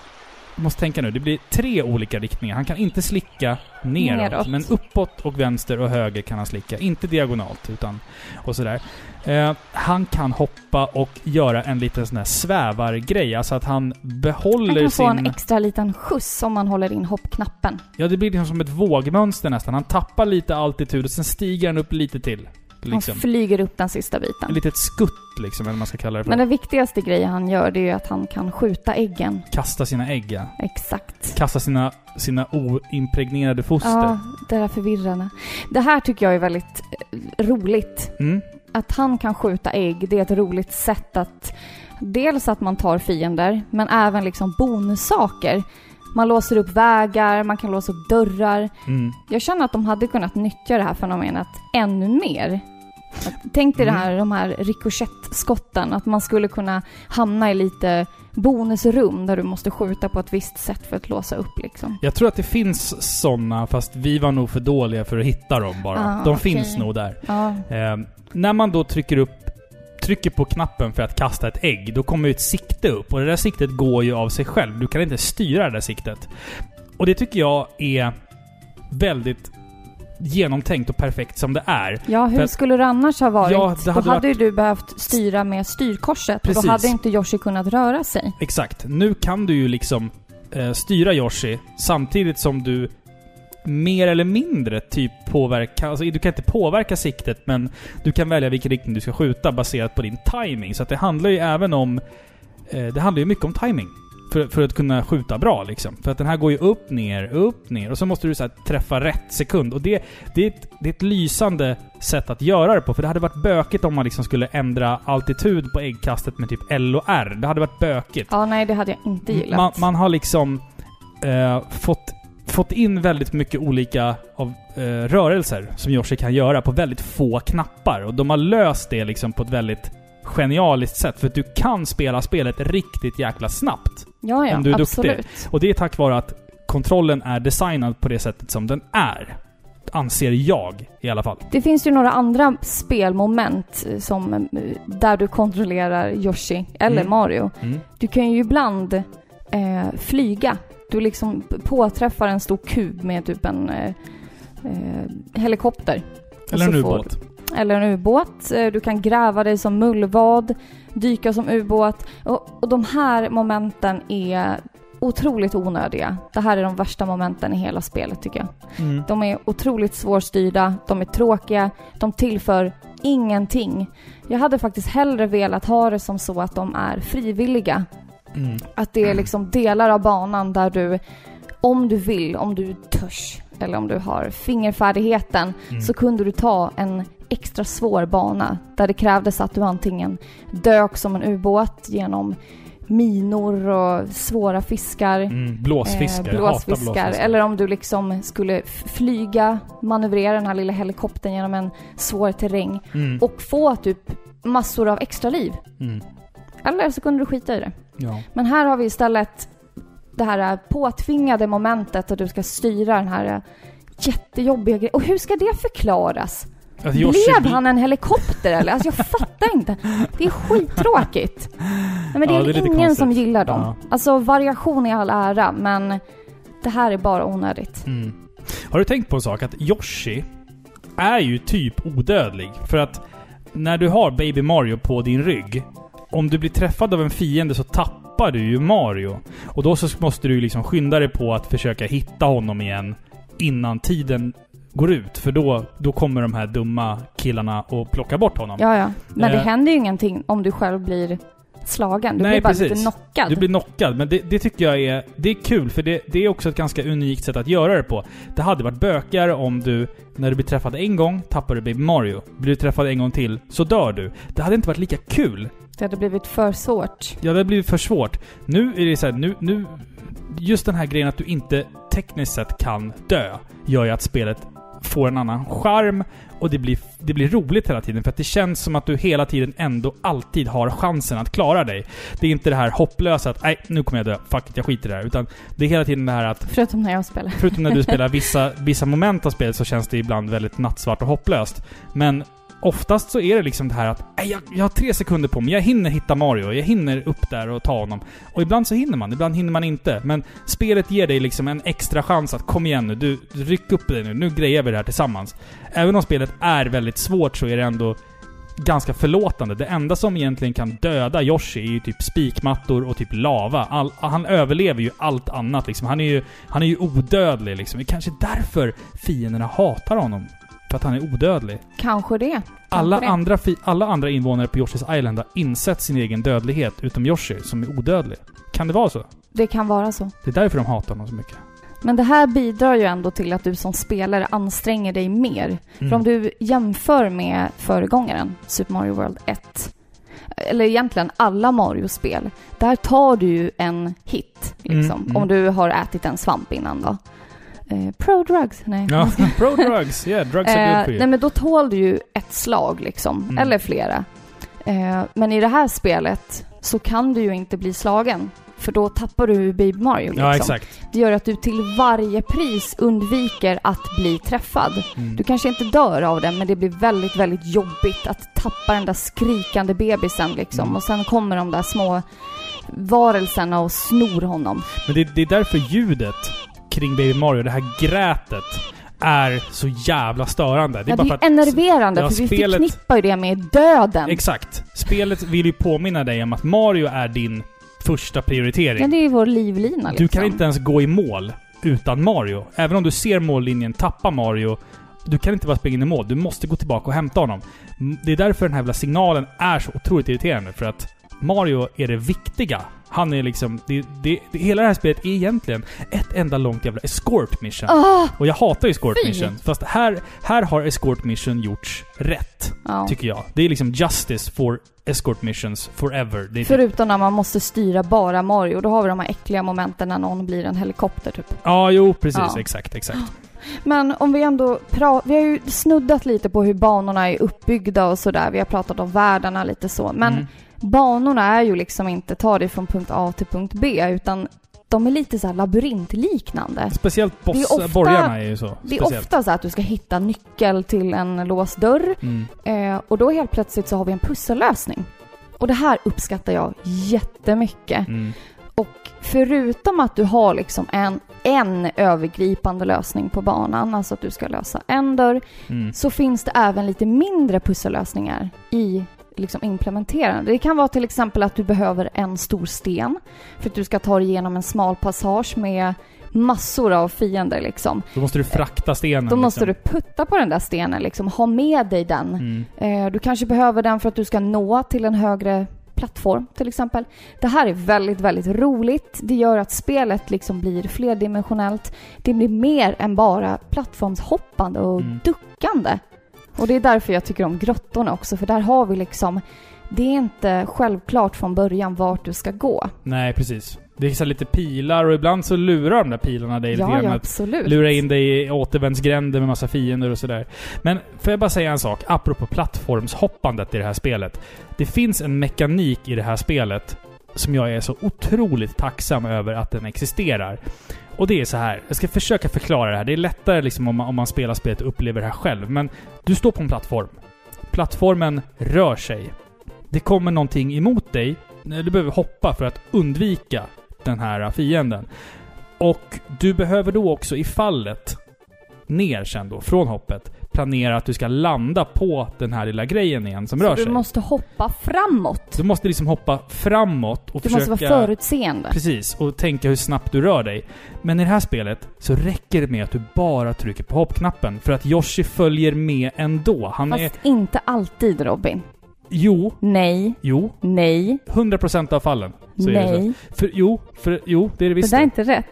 S1: Du måste tänka nu, det blir tre olika riktningar. Han kan inte slicka neråt,
S2: Neråt.
S1: men uppåt och vänster och höger kan han slicka. Inte diagonalt, utan... Och sådär. Eh, han kan hoppa och göra en liten sån här svävargrej. Alltså att han behåller
S2: Han kan
S1: sin...
S2: få en extra liten skjuts om man håller in hoppknappen.
S1: Ja, det blir liksom som ett vågmönster nästan. Han tappar lite altitud och sen stiger han upp lite till. Liksom.
S2: Han flyger upp den sista
S1: Ett
S2: biten.
S1: litet skutt liksom, eller vad man ska kalla det för.
S2: Men den viktigaste grejen han gör, det är ju att han kan skjuta äggen.
S1: Kasta sina ägg, ja.
S2: Exakt.
S1: Kasta sina, sina oimpregnerade foster.
S2: Ja, det är förvirrande. Det här tycker jag är väldigt eh, roligt.
S1: Mm.
S2: Att han kan skjuta ägg, det är ett roligt sätt att... Dels att man tar fiender, men även liksom bonussaker. Man låser upp vägar, man kan låsa upp dörrar.
S1: Mm.
S2: Jag känner att de hade kunnat nyttja det här fenomenet ännu mer. Tänk dig det
S1: Mm.
S2: här, de här rikoschettskotten, att man skulle kunna hamna i lite bonusrum där du måste skjuta på ett visst sätt för att låsa upp liksom.
S1: Jag tror att det finns såna, fast vi var nog för dåliga för att hitta dem bara.
S2: Ah,
S1: De
S2: okej.
S1: finns nog där.
S2: Ja,
S1: Eh, när man då trycker upp trycker på knappen för att kasta ett ägg, då kommer ju ett sikte upp. Och det där siktet går ju av sig själv. Du kan inte styra det där siktet. Och det tycker jag är väldigt genomtänkt och perfekt som det är.
S2: ja hur
S1: att-
S2: skulle det annars ha varit?
S1: Ja, hade
S2: då hade
S1: varit-
S2: du behövt styra med styrkorset och
S1: Precis.
S2: då hade inte Yoshi kunnat röra sig.
S1: Exakt. Nu kan du ju liksom eh, styra Yoshi samtidigt som du mer eller mindre typ påverka... Alltså du kan inte påverka siktet men du kan välja vilken riktning du ska skjuta baserat på din timing. Så att det handlar ju även om... Eh, det handlar ju mycket om timing. För, för att kunna skjuta bra liksom. För att den här går ju upp, ner, upp, ner. Och så måste du så här, träffa rätt sekund. Och det, det, är ett, det är ett lysande sätt att göra det på. För det hade varit bökigt om man liksom skulle ändra altitud på äggkastet med typ L och R. Det hade varit bökigt.
S2: Ja, nej det hade jag inte gillat.
S1: Man, man har liksom eh, fått, fått in väldigt mycket olika av, eh, rörelser som Yoshi kan göra på väldigt få knappar. Och de har löst det liksom på ett väldigt genialiskt sätt. För att du kan spela spelet riktigt jäkla snabbt.
S2: ja, ja,
S1: om du är duktig.
S2: absolut.
S1: Och det är tack vare att kontrollen är designad på det sättet som den är. Anser jag i alla fall.
S2: Det finns ju några andra spelmoment eh, som, eh, där du kontrollerar Yoshi eller
S1: Mm.
S2: Mario.
S1: Mm.
S2: Du kan ju ibland eh, flyga. Du liksom påträffar en stor kub med typ en eh, eh, helikopter.
S1: Eller en ubåt.
S2: Eller en ubåt. Eh, Du kan gräva dig som mullvad, dyka som ubåt. Och, och de här momenten är otroligt onödiga. Det här är de värsta momenten i hela spelet tycker jag.
S1: Mm.
S2: De är otroligt svårstyrda, de är tråkiga, de tillför ingenting. Jag hade faktiskt hellre velat ha det som så att de är frivilliga.
S1: Mm.
S2: Att det är liksom delar av banan där du, om du vill, om du törs, eller om du har fingerfärdigheten,
S1: Mm.
S2: så kunde du ta en extra svår bana där det krävdes att du antingen dök som en ubåt genom minor och svåra fiskar,
S1: Mm. Blåsfiskar.
S2: eh, blåsfiskar,
S1: blåsfiskar.
S2: eller om du liksom skulle flyga, manövrera den här lilla helikoptern genom en svår terräng
S1: Mm.
S2: och få typ massor av extra liv.
S1: Mm.
S2: Eller så kunde du skita i det.
S1: Ja.
S2: Men här har vi istället det här påtvingade momentet att du ska styra den här jättejobbiga grejen. Och hur ska det förklaras?
S1: Alltså, Yoshi
S2: Blev han en helikopter eller? Alltså jag fattar inte. Det är skittråkigt. Nej, men det
S1: Ja,
S2: är,
S1: det är
S2: ingen som gillar dem.
S1: Ja.
S2: Alltså variation i all ära, men det här är bara onödigt.
S1: Mm. Har du tänkt på en sak? Att Yoshi är ju typ odödlig. För att när du har Baby Mario på din rygg, om du blir träffad av en fiende så tappar du ju Mario. Och då så måste du liksom skynda dig på att försöka hitta honom igen innan tiden går ut. För då, då kommer de här dumma killarna och plocka bort honom.
S2: Ja, ja. Men det
S1: Eh.
S2: händer ju ingenting om du själv blir slagen. Du
S1: Nej,
S2: blir bara
S1: precis.
S2: lite knockad.
S1: Du blir knockad, men det, det tycker jag är, det är kul för det, det är också ett ganska unikt sätt att göra det på. Det hade varit bökigare om du, när du blir träffad en gång, tappar du Baby Mario. Blir du träffad en gång till, så dör du. Det hade inte varit lika kul.
S2: Det hade blivit för svårt.
S1: Ja, det hade blivit för svårt. Nu är det så här, nu, nu... Just den här grejen att du inte tekniskt sett kan dö, gör ju att spelet får en annan charm och det blir, det blir roligt hela tiden. För att det känns som att du hela tiden ändå alltid har chansen att klara dig. Det är inte det här hopplösa att nej, nu kommer jag dö. Fuck it, jag skiter i det här. Utan det är hela tiden det här att
S2: Förutom när jag spelar.
S1: Förutom när du spelar vissa, vissa moment av spelet så känns det ibland väldigt nattsvart och hopplöst. Men oftast så är det liksom det här att jag, jag har tre sekunder på mig, jag hinner hitta Mario, jag hinner upp där och ta honom. Och ibland så hinner man, ibland hinner man inte. Men spelet ger dig liksom en extra chans att kom igen nu, du, ryck upp dig nu, nu grejar vi det här tillsammans. Även om spelet är väldigt svårt så är det ändå ganska förlåtande. Det enda som egentligen kan döda Yoshi är ju typ spikmattor och typ lava. All, han överlever ju allt annat liksom. Han är ju, han är ju odödlig liksom. Det är kanske därför fienderna hatar honom. För att han är odödlig.
S2: Kanske det. Kanske
S1: Alla
S2: det.
S1: andra, alla andra invånare på Yoshis Island har insett sin egen dödlighet, utom Yoshi, som är odödlig. Kan det vara så?
S2: Det kan vara så.
S1: Det är därför de hatar honom så mycket.
S2: Men det här bidrar ju ändå till att du som spelare anstränger dig mer. För om du jämför med föregångaren, Super Mario World 1, eller egentligen alla Mario-spel, där tar du ju en hit, liksom.
S1: Mm, mm.
S2: Om du har ätit en svamp innan då. Eh, pro drugs? Nej.
S1: Ja, pro drugs. Yeah, drugs are
S2: Eh,
S1: good for you.
S2: nej men då tål du ju ett slag liksom,
S1: Mm.
S2: eller flera. Eh, men i det här spelet så kan du ju inte bli slagen. För då tappar du Baby Mario liksom.
S1: Ja, exakt.
S2: Det gör att du till varje pris undviker att bli träffad.
S1: Mm.
S2: Du kanske inte dör av det, men det blir väldigt, väldigt jobbigt att tappa den där skrikande bebisen liksom.
S1: Mm.
S2: Och sen kommer de där små varelserna och snor honom.
S1: Men det, det är därför ljudet kring Baby Mario, det här grätet, är så jävla störande.
S2: Det är, ja,
S1: bara
S2: det
S1: för
S2: är
S1: att-
S2: enerverande,
S1: Ja,
S2: för vi
S1: spelet-
S2: förknippar ju det med döden.
S1: Exakt. Spelet vill ju påminna dig om att Mario är din första prioritering.
S2: Ja, det är vår livlina liksom.
S1: Du kan inte ens gå i mål utan Mario. Även om du ser mållinjen tappa Mario, du kan inte bara springa in i mål. Du måste gå tillbaka och hämta honom. Det är därför den här jävla signalen är så otroligt irriterande. För att Mario är det viktiga. Han är liksom... Det, det, det, hela det här spelet är egentligen ett enda långt jävla escort mission.
S2: Ah,
S1: Och jag hatar escort
S2: Fy!
S1: mission. Fast här, här har escort mission gjorts rätt,
S2: ja.
S1: tycker jag. Det är liksom justice for escort missions forever. Typ,
S2: Förutom när man måste styra bara Mario. Då har vi de här äckliga momenten när någon blir en helikopter typ.
S1: ja, jo, precis.
S2: Ja.
S1: Exakt, exakt.
S2: Men om vi ändå pratar... Vi har ju snuddat lite på hur banorna är uppbyggda och sådär. Vi har pratat om världarna lite så. Men
S1: Mm.
S2: Banorna är ju liksom inte ta dig från punkt A till punkt B, utan de är lite så här labyrintliknande.
S1: Speciellt boss,
S2: är ofta-
S1: borgarna är ju så.
S2: Det är
S1: speciellt.
S2: ofta så att du ska hitta nyckel till en låst dörr
S1: Mm.
S2: eh, och då helt plötsligt så har vi en pussellösning. Och det här uppskattar jag jättemycket.
S1: Mm.
S2: Och förutom att du har liksom en, en övergripande lösning på banan, alltså att du ska lösa en dörr,
S1: Mm.
S2: så finns det även lite mindre pussellösningar i liksom implementerande. Det kan vara till exempel att du behöver en stor sten för att du ska ta dig igenom en smal passage med massor av fiender liksom.
S1: Då måste du frakta stenen.
S2: Då måste
S1: liksom.
S2: du putta på den där stenen liksom, ha med dig den.
S1: Mm.
S2: Eh, Du kanske behöver den för att du ska nå till en högre plattform till exempel. Det här är väldigt, väldigt roligt. Det gör att spelet liksom blir flerdimensionellt. Det blir mer än bara plattformshoppande och
S1: Mm.
S2: duckande. Och det är därför jag tycker om grottorna också, för där har vi liksom det är inte självklart från början vart du ska gå.
S1: Nej, precis. Det är så lite pilar och ibland så lurar de där pilarna dig lite
S2: Ja,
S1: grann
S2: ja, absolut.
S1: lura in dig i återvändsgränder med massa fiender och sådär. Men får jag bara säga en sak, apropå plattformshoppandet i det här spelet. Det finns en mekanik i det här spelet som jag är så otroligt tacksam över att den existerar. Och det är så här. Jag ska försöka förklara det här. Det är lättare liksom om man, om man spelar spelet och upplever det här själv. Men du står på en plattform. Plattformen rör sig. Det kommer någonting emot dig. Du behöver hoppa för att undvika den här fienden. Och du behöver då också i fallet ner sen då, från hoppet, planera att du ska landa på den här lilla grejen igen som rör
S2: Så
S1: sig.
S2: du måste hoppa framåt.
S1: Du måste liksom hoppa framåt och
S2: Du
S1: försöka...
S2: måste vara förutseende.
S1: Precis, och tänka hur snabbt du rör dig. Men i det här spelet så räcker det med att du bara trycker på hoppknappen. För att Yoshi följer med ändå. Han är...
S2: Fast inte alltid Robin.
S1: Jo,
S2: Nej,
S1: jo.
S2: nej,
S1: 100% av fallen. Så är det så.
S2: nej.
S1: För, jo, för, jo, det är det
S2: Det
S1: visst.
S2: där är
S1: Det,
S2: inte rätt.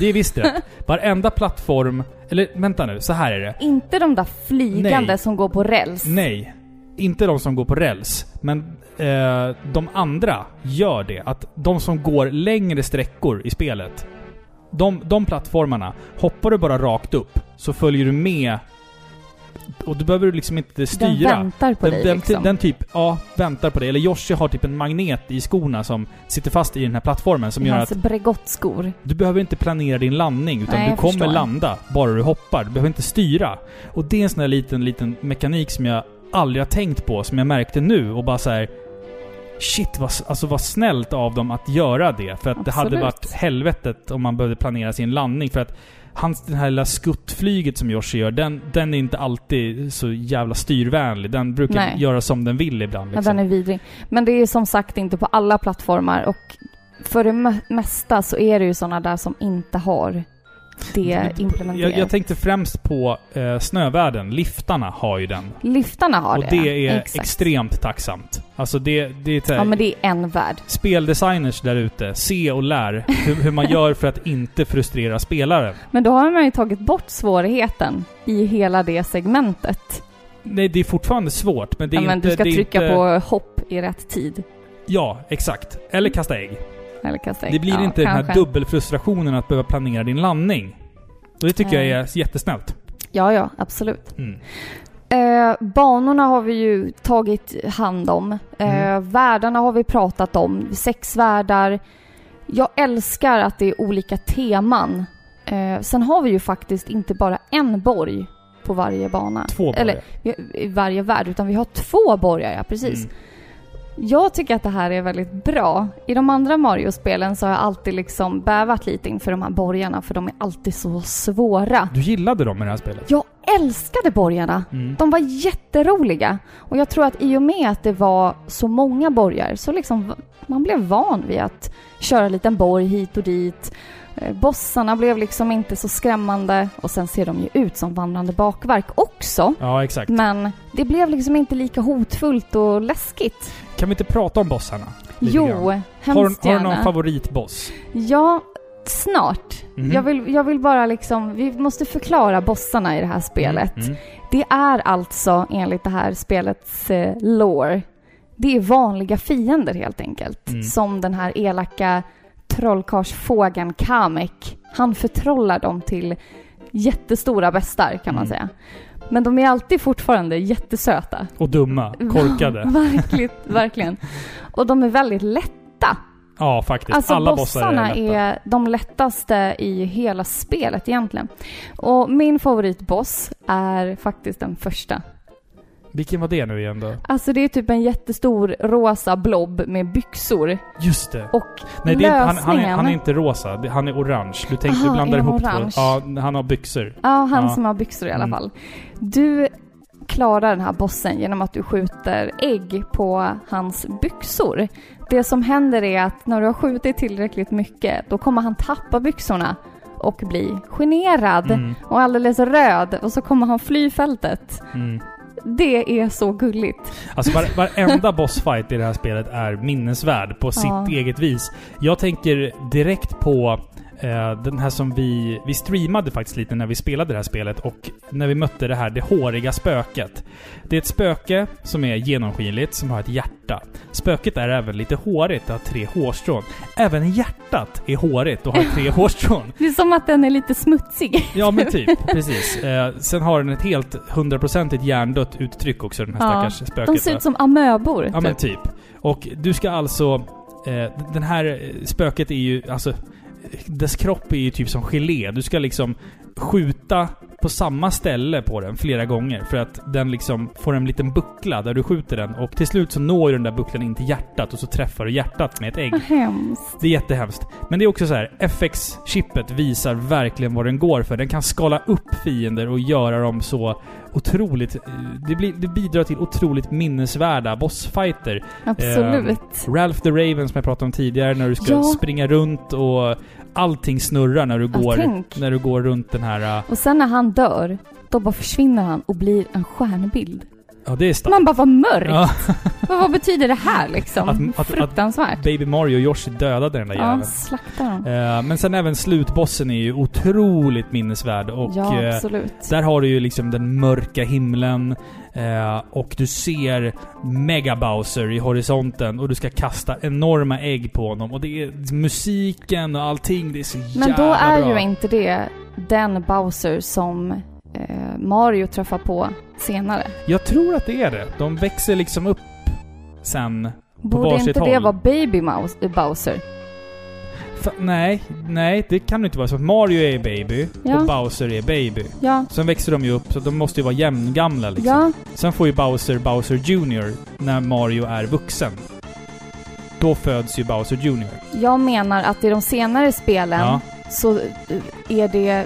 S1: det är visst rätt. Varenda plattform... Eller vänta nu, så här är det.
S2: Inte de där flygande
S1: Nej.
S2: som går på räls.
S1: Nej. Inte de som går på räls. Men eh, de andra gör det. Att de som går längre sträckor i spelet. De, de plattformarna, hoppar du bara rakt upp så följer du med. Och du behöver liksom inte
S2: Den
S1: styra.
S2: väntar på
S1: den,
S2: dig
S1: den,
S2: liksom.
S1: den typ, ja, väntar på dig. Eller Yoshi har typ en magnet i skorna som sitter fast i den här plattformen som
S2: I
S1: gör
S2: hans
S1: att
S2: Bregottskor.
S1: du behöver inte planera din landning, utan
S2: Nej,
S1: du kommer
S2: förstår.
S1: landa bara du hoppar. Du behöver inte styra. Och det är en sån här liten, liten mekanik som jag aldrig har tänkt på, som jag märkte nu och bara så här. Shit, vad, alltså vad snällt av dem att göra det. För att det hade
S2: Absolut.
S1: varit helvetet om man behövde planera sin landning. För att hans, den här lilla skuttflyget som Yoshi gör, den, den är inte alltid så jävla styrvänlig. Den brukar
S2: Nej.
S1: göra som den vill ibland.
S2: Ja,
S1: Liksom.
S2: den är vidrig. Men det är som sagt inte på alla plattformar och för det me- mesta så är det ju sådana där som inte har det implementerat.
S1: jag, jag tänkte främst på eh, snövärlden. Liftarna har ju den.
S2: Liftarna har
S1: och
S2: det.
S1: det är
S2: Exakt.
S1: extremt tacksamt. Alltså det, det är
S2: Ja, men det är en värld.
S1: Speldesigners där ute, se och lär hur, hur man gör för att inte frustrera spelaren.
S2: Men då har man ju tagit bort svårigheten i hela det segmentet.
S1: Nej, det är fortfarande svårt, men det är
S2: ja, men
S1: inte...
S2: du ska trycka
S1: inte,
S2: på hopp i rätt tid.
S1: Ja, exakt. Eller kasta ägg.
S2: Eller kasta ägg.
S1: Det blir
S2: ja,
S1: inte den här
S2: kanske.
S1: dubbelfrustrationen att behöva planera din landning. Och det tycker
S2: Nej.
S1: jag är jättesnällt.
S2: Ja, ja, absolut.
S1: Mm.
S2: Eh, banorna har vi ju tagit hand om. Eh,
S1: Mm.
S2: Världarna har vi pratat om. Sex världar. Jag älskar att det är olika teman. Eh, sen har vi ju faktiskt inte bara en borg på varje bana.
S1: Två bara.
S2: Eller i varje värld, utan vi har två borgar, ja precis.
S1: Mm.
S2: Jag tycker att det här är väldigt bra. I de andra Mario-spelen så har jag alltid liksom bävat lite inför de här borgarna, för de är alltid så svåra.
S1: Du gillade dem i det här spelet?
S2: Jag älskade borgarna!
S1: Mm.
S2: De var jätteroliga. Och jag tror att i och med att det var så många borgar så liksom man blev van vid att köra en liten borg hit och dit. Eh, Bossarna blev liksom inte så skrämmande och sen ser de ju ut som vandrande bakverk också.
S1: Ja, exakt.
S2: Men det blev liksom inte lika hotfullt och läskigt.
S1: Kan vi inte prata om bossarna?
S2: Jo,
S1: grann?
S2: hemskt
S1: Har, har du någon favoritboss?
S2: Ja, snart.
S1: Mhm.
S2: Jag, vill, jag vill bara liksom, vi måste förklara bossarna i det här spelet.
S1: Mm.
S2: Det är alltså, enligt det här spelets eh, lore, det är vanliga fiender helt enkelt.
S1: Mm.
S2: Som den här elaka trollkarlsfågeln Kamek. Han förtrollar dem till jättestora bestar kan man
S1: Mm.
S2: säga. Men de är alltid fortfarande jättesöta.
S1: Och dumma. Korkade.
S2: verkligen, verkligen. Och de är väldigt lätta.
S1: Ja, faktiskt.
S2: Alltså
S1: Alla bossar
S2: bossarna
S1: är lätta.
S2: är de lättaste i hela spelet egentligen. Och min favoritboss är faktiskt den första.
S1: Vilken var det nu igen då?
S2: Alltså det är typ en jättestor rosa blob med byxor.
S1: Just det.
S2: Och
S1: Nej, det är, inte- han,
S2: lösningen...
S1: han, är, han är inte rosa. Han är orange. Du, tänkte,
S2: Aha,
S1: du blandar ihop två. Ja, han har byxor.
S2: Ja, han
S1: Ja.
S2: som har byxor i alla
S1: Mm.
S2: fall. Du klarar den här bossen genom att du skjuter ägg på hans byxor. Det som händer är att när du har skjutit tillräckligt mycket, då kommer han tappa byxorna och bli generad
S1: Mm,
S2: och alldeles röd och så kommer han fly fältet.
S1: mm.
S2: Det är så gulligt.
S1: Alltså var, varenda bossfight i det här spelet är minnesvärd på
S2: Ja.
S1: sitt eget vis. Jag tänker direkt på den här som vi... Vi streamade faktiskt lite när vi spelade det här spelet och när vi mötte det här, det håriga spöket. Det är ett spöke som är genomskinligt, som har ett hjärta. Spöket är även lite hårigt, det har tre hårstrån. Även hjärtat är hårigt och har tre hårstrån.
S2: Det är som att den är lite smutsig.
S1: Ja men typ, precis. Eh, sen har den ett helt hundraprocentigt hjärndött uttryck också, den här
S2: Ja,
S1: stackars spöket.
S2: De ser ut som amöbor.
S1: Ja men
S2: typ.
S1: typ. Och du ska alltså... Eh, den här eh, spöket är ju alltså... Dess kropp är ju typ som gelé. Du ska liksom skjuta på samma ställe på den flera gånger för att den liksom får en liten buckla där du skjuter den och till slut så når ju den där bucklan in till hjärtat och så träffar du hjärtat med ett ägg.
S2: Vad hemskt.
S1: Det är jättehemskt. Men det är också så här, FX-chippet visar verkligen vad den går för. Den kan skala upp fiender och göra dem så otroligt... Det, blir, det bidrar till otroligt minnesvärda bossfighter.
S2: Absolut.
S1: Ralph the Raven som jag pratade om tidigare, när du ska
S2: Ja.
S1: springa runt och allting snurrar när du
S2: Ja,
S1: går,
S2: tänk.
S1: när du går runt den här... äh,
S2: Och sen när han dör, då bara försvinner han och blir en stjärnbild.
S1: Ja, det är starkt.
S2: Man bara, vad mörkt!
S1: Ja,
S2: Vad, vad betyder det här liksom?
S1: Att- att- att-
S2: Fruktansvärt.
S1: Baby Mario och Yoshi dödade den där
S2: ja,
S1: jäveln.
S2: slaktar dem.
S1: Eh, men sen även slutbossen är ju otroligt minnesvärd och...
S2: ja,
S1: eh. Där har du ju liksom den mörka himlen eh, och du ser Mega Bowser i horisonten och du ska kasta enorma ägg på honom. Och det är musiken och allting, det är så
S2: Men
S1: jävla
S2: då är
S1: bra.
S2: ju inte det den Bowser som eh, Mario träffar på senare.
S1: Jag tror att det är det. De växer liksom upp sen.
S2: Borde
S1: varsitt
S2: inte det
S1: håll.
S2: vara Baby Mouse, eh, Bowser?
S1: F- nej, nej det kan det inte vara. Så att Mario är baby
S2: Ja.
S1: och Bowser är baby.
S2: Ja.
S1: Sen växer de ju upp, så de måste ju vara jämngamla liksom.
S2: Ja,
S1: Sen får ju Bowser Bowser Junior när Mario är vuxen. Då föds ju Bowser Junior.
S2: jag menar att i de senare spelen
S1: Ja.
S2: så eh, är det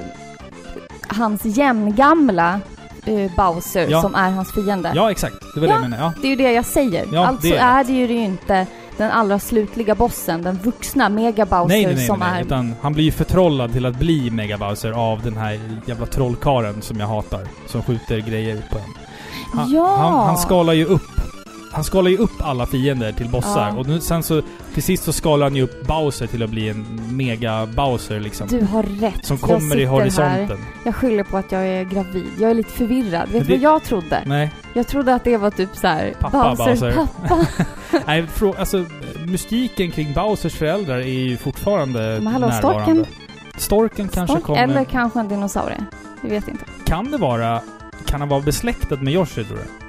S2: hans jämngamla eh, Bowser
S1: Ja.
S2: som är hans fiende.
S1: Ja, exakt. Det var
S2: Ja.
S1: det jag menade. Ja.
S2: Det är ju det jag säger.
S1: Ja,
S2: alltså
S1: det
S2: är,
S1: är
S2: det ju inte den allra slutliga bossen, den vuxna Mega Bowser
S1: Nej, nej, nej,
S2: som
S1: nej,
S2: är...
S1: Utan han blir ju förtrollad till att bli Mega Bowser av den här jävla trollkaren som jag hatar. Som skjuter grejer på en. Han,
S2: Ja!
S1: han, han skalar ju upp han skalar ju upp alla fiender till bossar.
S2: Ja.
S1: Och nu, sen så... Till sist så skalar han ju upp Bowser till att bli en Mega Bowser liksom.
S2: Du har rätt.
S1: som
S2: Jag
S1: kommer i
S2: sitter
S1: horisonten.
S2: Här. Jag skyller på att jag är gravid. Jag är lite förvirrad. Vet du
S1: det-
S2: vad jag trodde?
S1: Nej.
S2: Jag trodde att det var typ så här.
S1: Pappa
S2: Bowser,
S1: Bowser.
S2: pappa.
S1: Nej, frå- alltså mystiken kring Bowsers föräldrar är ju fortfarande
S2: Men hallå,
S1: närvarande.
S2: storken?
S1: Storken kanske
S2: Stork,
S1: kommer...
S2: Eller kanske en dinosaurie. Vi vet inte.
S1: Kan det vara... Kan han vara besläktad med Yoshi tror du?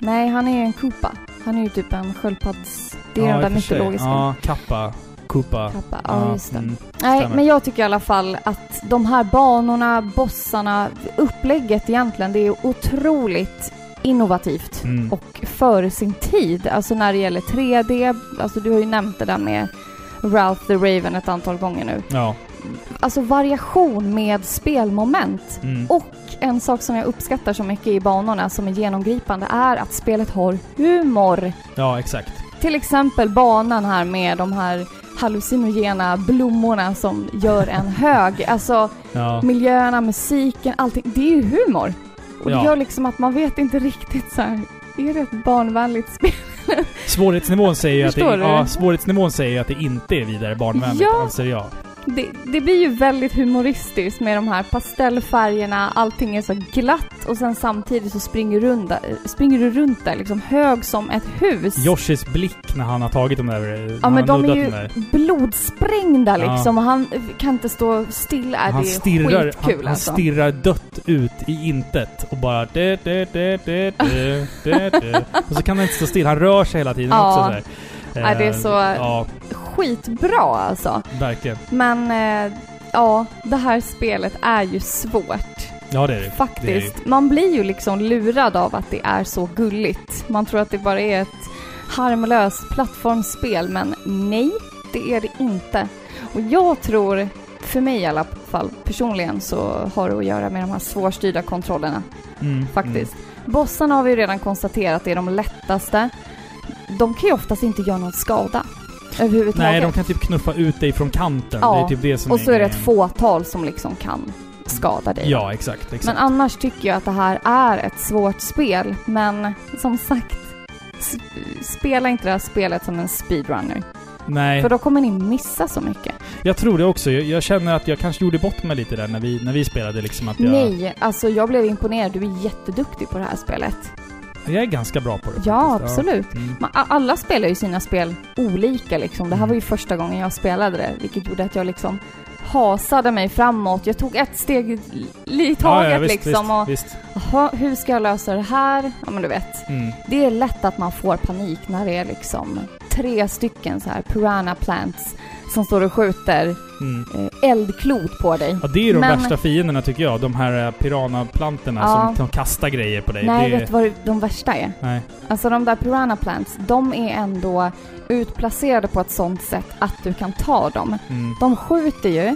S2: Nej, han är ju en Koopa. Han är ju typ en sköldpadds... Det är
S1: Ja,
S2: den där mytologiska.
S1: Ja, Kappa. Koopa.
S2: Kappa. Ja, just det.
S1: mm.
S2: Nej, men jag tycker i alla fall att de här banorna, bossarna, upplägget egentligen, det är otroligt innovativt
S1: Mm.
S2: och för sin tid. Alltså när det gäller 3D, alltså du har ju nämnt det där med Ralph the Raven ett antal gånger nu.
S1: Ja.
S2: Alltså variation med spelmoment.
S1: Mm.
S2: Och en sak som jag uppskattar så mycket i banorna som är genomgripande är att spelet har humor.
S1: Ja, exakt.
S2: Till exempel banan här med de här hallucinogena blommorna som gör en hög. Alltså
S1: Ja.
S2: miljöerna, musiken, allting. Det är ju humor. Och det
S1: Ja.
S2: gör liksom att man vet inte riktigt så här. Är det ett barnvänligt spel?
S1: Svårighetsnivån säger ju att det, ja, svårighetsnivån säger att det inte är vidare barnvänligt,
S2: Ja.
S1: anser jag.
S2: Det, det blir ju väldigt humoristiskt med de här pastellfärgerna, allting är så glatt och sen samtidigt så springer, runt, springer du runt där liksom hög som ett hus.
S1: Yoshis blick när han har tagit de där... när
S2: Ja men de är ju blodsprängda
S1: Ja.
S2: liksom och han kan inte stå still. Äh,
S1: Han
S2: det är
S1: stirrar,
S2: skitkul
S1: han, han
S2: alltså.
S1: stirrar dött ut i intet och bara... Det, det, det. Och så kan han inte stå still. Han rör sig hela tiden
S2: Ja.
S1: också så här.
S2: Ja, det är så-
S1: Ja,
S2: Skitbra alltså.
S1: verkligen.
S2: Men eh, ja, det här spelet är ju svårt.
S1: Ja, det är det.
S2: Faktiskt. Man blir ju liksom lurad av att det är så gulligt. Man tror att det bara är ett harmlöst plattformsspel, men nej, det är det inte. Och jag tror, för mig i alla fall personligen, så har det att göra med de här svårstyrda kontrollerna.
S1: Mm,
S2: Faktiskt. Bossarna har vi ju redan konstaterat är de lättaste. De kan ju oftast inte göra någon skada. Överhuvudtaget.
S1: Nej, de kan typ knuffa ut dig från kanten.
S2: Ja,
S1: Det är typ det som
S2: Och så är det ett fåtal som liksom kan skada dig.
S1: Ja, exakt. exakt.
S2: Men annars tycker jag att det här är ett svårt spel. Men som sagt, s- spela inte det här spelet som en speedrunner.
S1: Nej,
S2: För då kommer ni missa så mycket.
S1: jag tror det också. Jag, jag känner att jag kanske gjorde bort mig lite där när vi, när vi spelade liksom att jag...
S2: Nej, alltså jag blev imponerad. Du är jätteduktig på det här spelet.
S1: Jag är ganska bra på det
S2: Ja,
S1: faktiskt.
S2: absolut.
S1: Mm.
S2: Men a- alla spelar ju sina spel olika liksom. Det här
S1: Mm.
S2: var ju första gången jag spelade det, vilket gjorde att jag liksom hasade mig framåt. Jag tog ett steg i- taget
S1: ja, ja, visst,
S2: liksom
S1: visst,
S2: och
S1: visst.
S2: jaha, hur ska jag lösa det här? Ja men du vet.
S1: Mm.
S2: Det är lätt att man får panik när det är liksom tre stycken så här piranha plants som står och skjuter
S1: Mm.
S2: eh, eldklot på dig.
S1: Ja, det är de
S2: Men-
S1: värsta fienderna tycker jag. De här eh, piranaplantorna
S2: Ja.
S1: som, som kastar grejer på dig.
S2: Nej,
S1: det,
S2: vet du vad de värsta är?
S1: Nej.
S2: Alltså de där piranha plants, de är ändå utplacerade på ett sånt sätt att du kan ta dem.
S1: Mm.
S2: De skjuter ju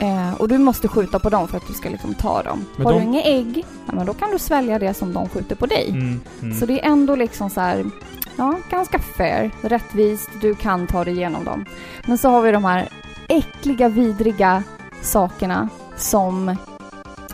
S2: eh, och du måste skjuta på dem för att du ska liksom ta dem.
S1: Men
S2: Har
S1: de-
S2: du inga ägg, ja, men då kan du svälja det som de skjuter på dig.
S1: Mm. Mm.
S2: Så det är ändå liksom så här, ja, ganska fair, rättvist, du kan ta dig igenom dem. Men så har vi de här äckliga, vidriga sakerna som,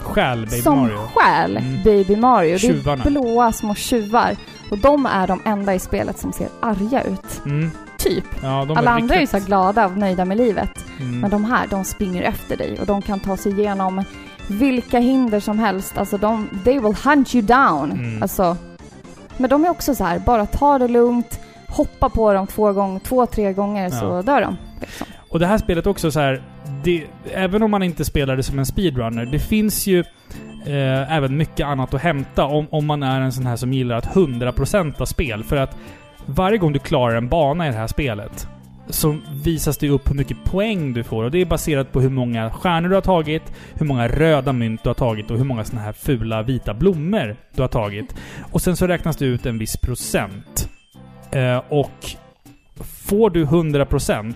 S1: Stjäl Baby
S2: som
S1: Mario.
S2: stjäl
S1: Mm.
S2: Baby Mario. Det är blåa små tjuvar. Och de är de enda i spelet som ser arga ut.
S1: Mm.
S2: Typ.
S1: Ja,
S2: Alla
S1: är
S2: andra är ju
S1: riktigt-
S2: så glada och nöjda med livet.
S1: Mm.
S2: Men de här, de springer efter dig och de kan ta sig igenom vilka hinder som helst. Alltså de, they will hunt you down.
S1: Mm.
S2: Alltså, men de är också så här, bara ta det lugnt, hoppa på dem två, gång, två tre gånger så
S1: Ja.
S2: dör de. Liksom.
S1: Och det här spelet också så här, det, även om man inte spelar det som en speedrunner, det finns ju eh, även mycket annat att hämta om, om man är en sån här som gillar att 100% av spel. För att varje gång du klarar en bana i det här spelet så visas det upp hur mycket poäng du får. Och det är baserat på hur många stjärnor du har tagit, hur många röda mynt du har tagit och hur många såna här fula vita blommor du har tagit. Och sen så räknas det ut en viss procent. Eh, och får du 100%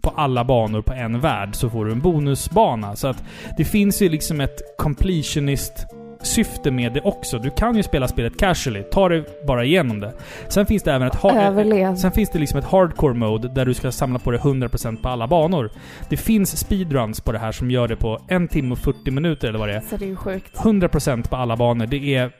S1: på alla banor på en värld så får du en bonusbana. Så att det finns ju liksom ett completionist syfte med det också. Du kan ju spela spelet casually, ta dig bara igenom det. Sen finns det även ett...
S2: Överlev.
S1: Sen finns det liksom ett hardcore mode där du ska samla på dig 100% på alla banor. Det finns speedruns på det här som gör det på en timme och 40 minuter eller vad det är.
S2: Så det är ju sjukt.
S1: 100% på alla banor. Det är...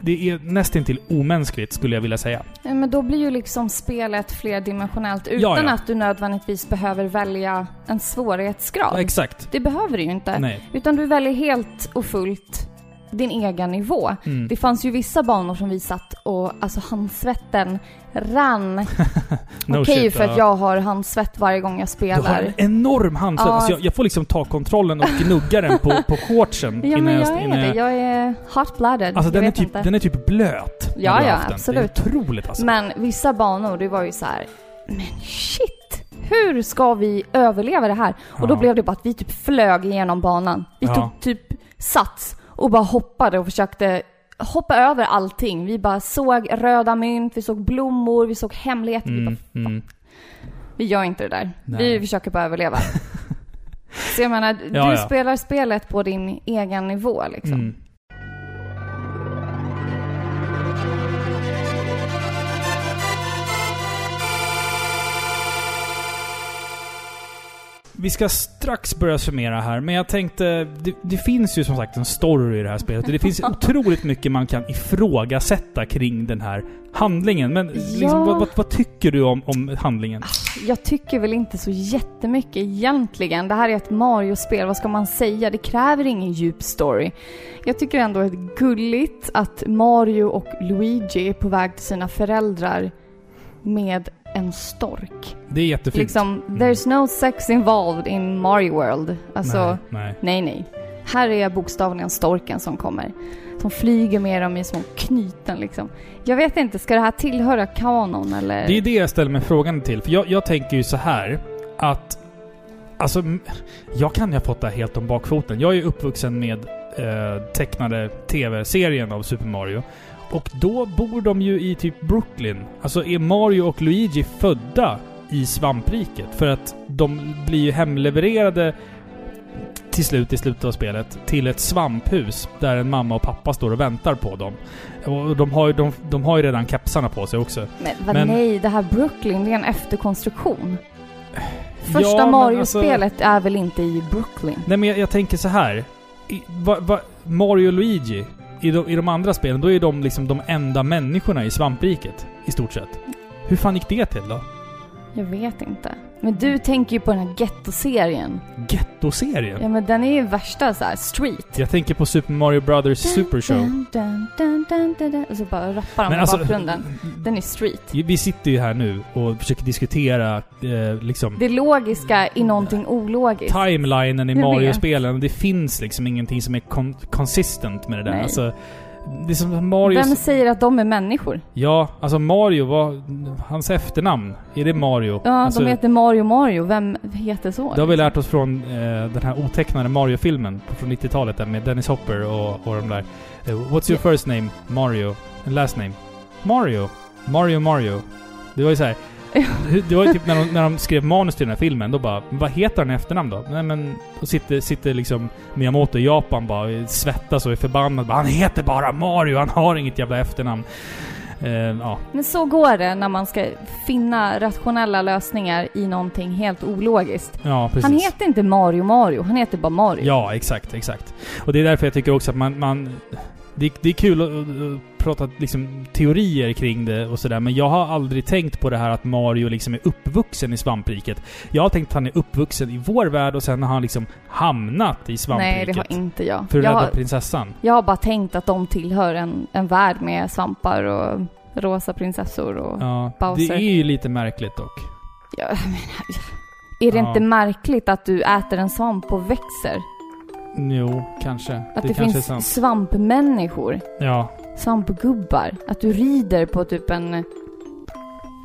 S1: Det är nästintill omänskligt skulle jag vilja säga.
S2: Men då blir ju liksom spelet flerdimensionellt utan
S1: Ja, ja.
S2: att du nödvändigtvis behöver välja en svårighetsgrad.
S1: Ja, exakt.
S2: Det behöver du ju inte.
S1: Nej.
S2: Utan du väljer helt och fullt din egen nivå.
S1: Mm.
S2: Det fanns ju vissa banor som vi satt och alltså handsvetten rann.
S1: No
S2: Okej
S1: shit,
S2: för
S1: ja.
S2: att jag har handsvett varje gång jag
S1: Du har en
S2: spelar.
S1: enorm handsvett.
S2: Ja.
S1: Alltså jag, jag får liksom ta kontrollen och gnugga den på, på shortsen
S2: Ja men jag
S1: innan
S2: är det. Jag är hot-blooded.
S1: Alltså
S2: jag
S1: den är, typ,
S2: inte.
S1: den är typ blöt.
S2: Ja, ja, absolut.
S1: Det är otroligt alltså.
S2: Men vissa banor, det var ju så här. Men shit! Hur ska vi överleva det här? Och då
S1: Ja.
S2: blev det bara att vi typ flög igenom banan. Vi
S1: Ja.
S2: tog typ sats och bara hoppade och försökte hoppa över allting. Vi bara såg röda mynt, vi såg blommor, vi såg hemligheter. Vi,
S1: Mm,
S2: bara,
S1: mm.
S2: vi gör inte det där.
S1: Nej.
S2: Vi försöker bara överleva. Så jag menar,
S1: Ja,
S2: du
S1: ja.
S2: spelar spelet på din egen nivå liksom.
S1: Mm. Vi ska strax börja summera här, men jag tänkte... Det, det finns ju som sagt en story i det här spelet. Det finns otroligt mycket man kan ifrågasätta kring den här handlingen. Men liksom,
S2: Ja.
S1: vad, vad, vad tycker du om, om handlingen?
S2: Jag tycker väl inte så jättemycket egentligen. Det här är ett Mario-spel, vad ska man säga? Det kräver ingen djup story. Jag tycker ändå att det är gulligt att Mario och Luigi är på väg till sina föräldrar med en stork.
S1: Det är jättefint.
S2: Liksom, there's no sex involved in Mario World. Alltså,
S1: nej, nej.
S2: nej, nej. Här är bokstavligen storken som kommer. Som flyger med dem i små knyten liksom. Jag vet inte, ska det här tillhöra kanon eller?
S1: Det är det jag ställer mig frågan till. För jag, jag tänker ju så här att... Alltså, jag kan ju ha fått det här helt om bakfoten. Jag är ju uppvuxen med eh, tecknade TV-serien av Super Mario. Och då bor de ju i typ Brooklyn. Alltså är Mario och Luigi födda i svampriket? För att de blir ju hemlevererade till slut i slutet av spelet till ett svamphus där en mamma och pappa står och väntar på dem. Och de har ju, de, de har ju redan kepsarna på sig också.
S2: Men, vad
S1: Men-
S2: nej, det här Brooklyn, det är en efterkonstruktion. Första
S1: Ja,
S2: Mario-spelet är väl inte i Brooklyn?
S1: Nej men jag, jag tänker så här. I, va, va, Mario och Luigi, i de, i de andra spelen, då är de liksom de enda människorna i svampriket. I stort sett. Hur fan gick det till då?
S2: Jag vet inte. Men du tänker ju på den här Ghetto-serien.
S1: Getto-serien?
S2: Ja men den är ju värsta så här street.
S1: Jag tänker på Super Mario Brothers Super Show.
S2: Dun, dun, dun. Och så bara rappar de i
S1: alltså,
S2: bakgrunden. Den är street.
S1: vi sitter ju här nu och försöker diskutera eh, liksom
S2: Det logiska i någonting ologiskt.
S1: timelinen i Mario-spelen. Det finns liksom ingenting som är con consistent med det där.
S2: Nej.
S1: Alltså, Det som Mario...
S2: Vem säger att de är människor?
S1: Ja, alltså Mario, vad... Hans efternamn, är det Mario?
S2: Ja,
S1: alltså,
S2: de heter Mario Mario. Vem heter så?
S1: Det har vi lärt oss från eh, den här otecknade Mario-filmen från 90-talet där med Dennis Hopper och, och de där. Eh, what's your first name? Mario. Last name? Mario. Mario Mario. Det var ju såhär... det var ju typ när de, när de skrev manus till den här filmen, då bara Vad heter han i efternamn då? Nej men... Då sitter, sitter liksom Miyamoto i Japan bara svettas och är förbannad. Bara, han heter bara Mario, han har inget jävla efternamn. Eh, ja.
S2: Men så går det när man ska finna rationella lösningar i någonting helt ologiskt.
S1: ja.
S2: Han heter inte Mario Mario, han heter bara Mario.
S1: Ja, exakt, exakt. Och det är därför jag tycker också att man... man det, det är kul att, att, att prata liksom, teorier kring det och sådär, men jag har aldrig tänkt på det här att Mario liksom är uppvuxen i svampriket. Jag har tänkt att han är uppvuxen i vår värld och sen har han liksom hamnat i svampriket.
S2: Nej, det har inte jag.
S1: För att
S2: jag,
S1: rädda
S2: har,
S1: prinsessan.
S2: jag har bara tänkt att de tillhör en, en värld med svampar och rosa prinsessor och...
S1: Ja,
S2: Bowser.
S1: det är ju lite märkligt dock.
S2: Ja, menar, är det
S1: Ja.
S2: inte märkligt att du äter en svamp och växer?
S1: Jo, kanske.
S2: Att
S1: det
S2: det,
S1: kanske
S2: finns svampmänniskor?
S1: Ja.
S2: Svampgubbar? Att du rider på typ en
S1: En-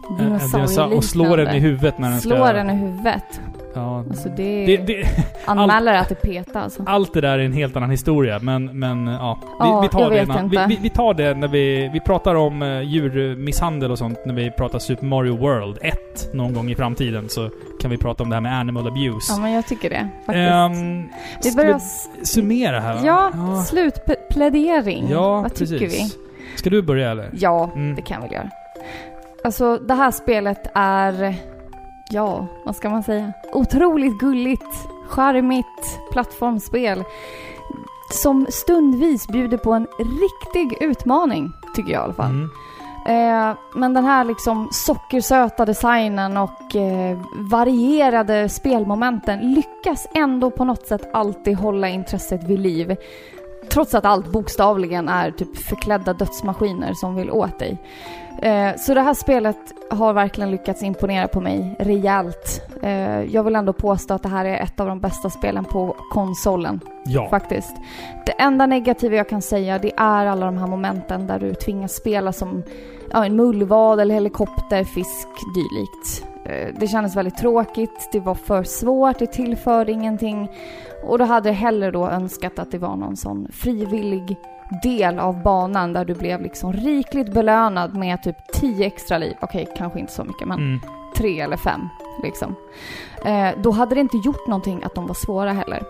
S1: en dinosaurie? Och slår den i huvudet när den ska...
S2: Slår den i huvudet?
S1: Ja.
S2: Alltså det,
S1: Det, det,
S2: anmäler att det petar alltså.
S1: allt det där är en helt annan historia, men, men ja. Vi,
S2: Ja,
S1: vi tar
S2: jag
S1: det innan. Vi, vi, vi tar det när vi... Vi pratar om uh, djurmisshandel och sånt när vi pratar Super Mario World 1 någon gång i framtiden. Så kan vi prata om det här med animal abuse.
S2: Ja men jag tycker det faktiskt.
S1: Ehm,
S2: vi börjar...
S1: vi summera här va?
S2: Ja,
S1: ja.
S2: slutplädering.
S1: Ja,
S2: Vad
S1: precis.
S2: tycker vi?
S1: Ska du börja eller?
S2: Ja,
S1: Mm.
S2: det kan vi väl göra. Alltså det här spelet är, ja, vad ska man säga? Otroligt gulligt, charmigt plattformsspel. Som stundvis bjuder på en riktig utmaning, tycker jag i alla fall.
S1: Mm.
S2: Eh, men den här liksom sockersöta designen och eh, varierade spelmomenten lyckas ändå på något sätt alltid hålla intresset vid liv. Trots att allt bokstavligen är typ förklädda dödsmaskiner som vill åt dig. Eh, så det här spelet har verkligen lyckats imponera på mig rejält. Eh, jag vill ändå påstå att det här är ett av de bästa spelen på konsolen
S1: Ja.
S2: faktiskt. Det enda negativa jag kan säga det är alla de här momenten där du tvingas spela som ja, en mullvad eller helikopter, fisk, dylikt. Eh, Det kändes väldigt tråkigt, det var för svårt, det tillförde ingenting. Och då hade jag hellre då önskat att det var någon sån frivillig del av banan där du blev liksom rikligt belönad med typ 10 extra liv. Okej, kanske inte så mycket men
S1: Mm.
S2: tre eller fem liksom. Eh, då hade det inte gjort någonting att de var svåra heller,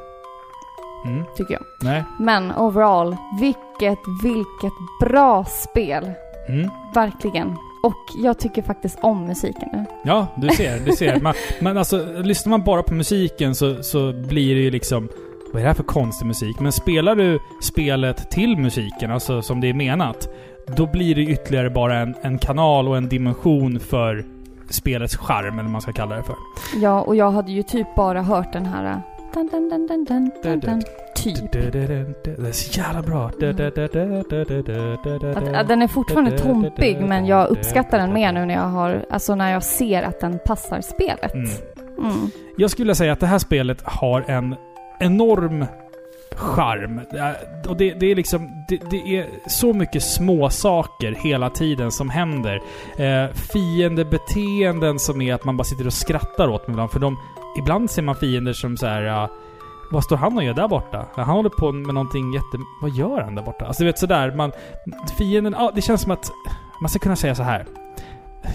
S1: Mm.
S2: tycker jag.
S1: Nej.
S2: Men overall, vilket, vilket bra spel.
S1: Mm.
S2: Verkligen. Och jag tycker faktiskt om musiken nu.
S1: Ja, du ser. Du ser. Man, men alltså, lyssnar man bara på musiken så, så blir det ju liksom... Vad är det här för konstig musik? Men spelar du spelet till musiken, alltså som det är menat, då blir det ytterligare bara en, en kanal och en dimension för spelets charm, eller vad man ska kalla det för.
S2: Ja, och jag hade ju typ bara hört den här... äh, Dun, dun, dun, dun, dun, dun, dun, typ.
S1: Det är så jävla bra.
S2: Att, att den är fortfarande tompig, men jag uppskattar den mer nu när jag har... Alltså när jag ser att den passar spelet.
S1: Mm.
S2: Mm.
S1: Jag skulle vilja säga att det här spelet har en enorm charm. Och det, det är liksom... Det, det är så mycket små saker hela tiden som händer. Eh, fiendebeteenden som är att man bara sitter och skrattar åt dem ibland. För de... Ibland ser man fiender som så här... vad står han och gör där borta? Han håller på med någonting jätte... Vad gör han där borta? Alltså du vet sådär, man... Fienden... Ja, det känns som att... Man ska kunna säga så här.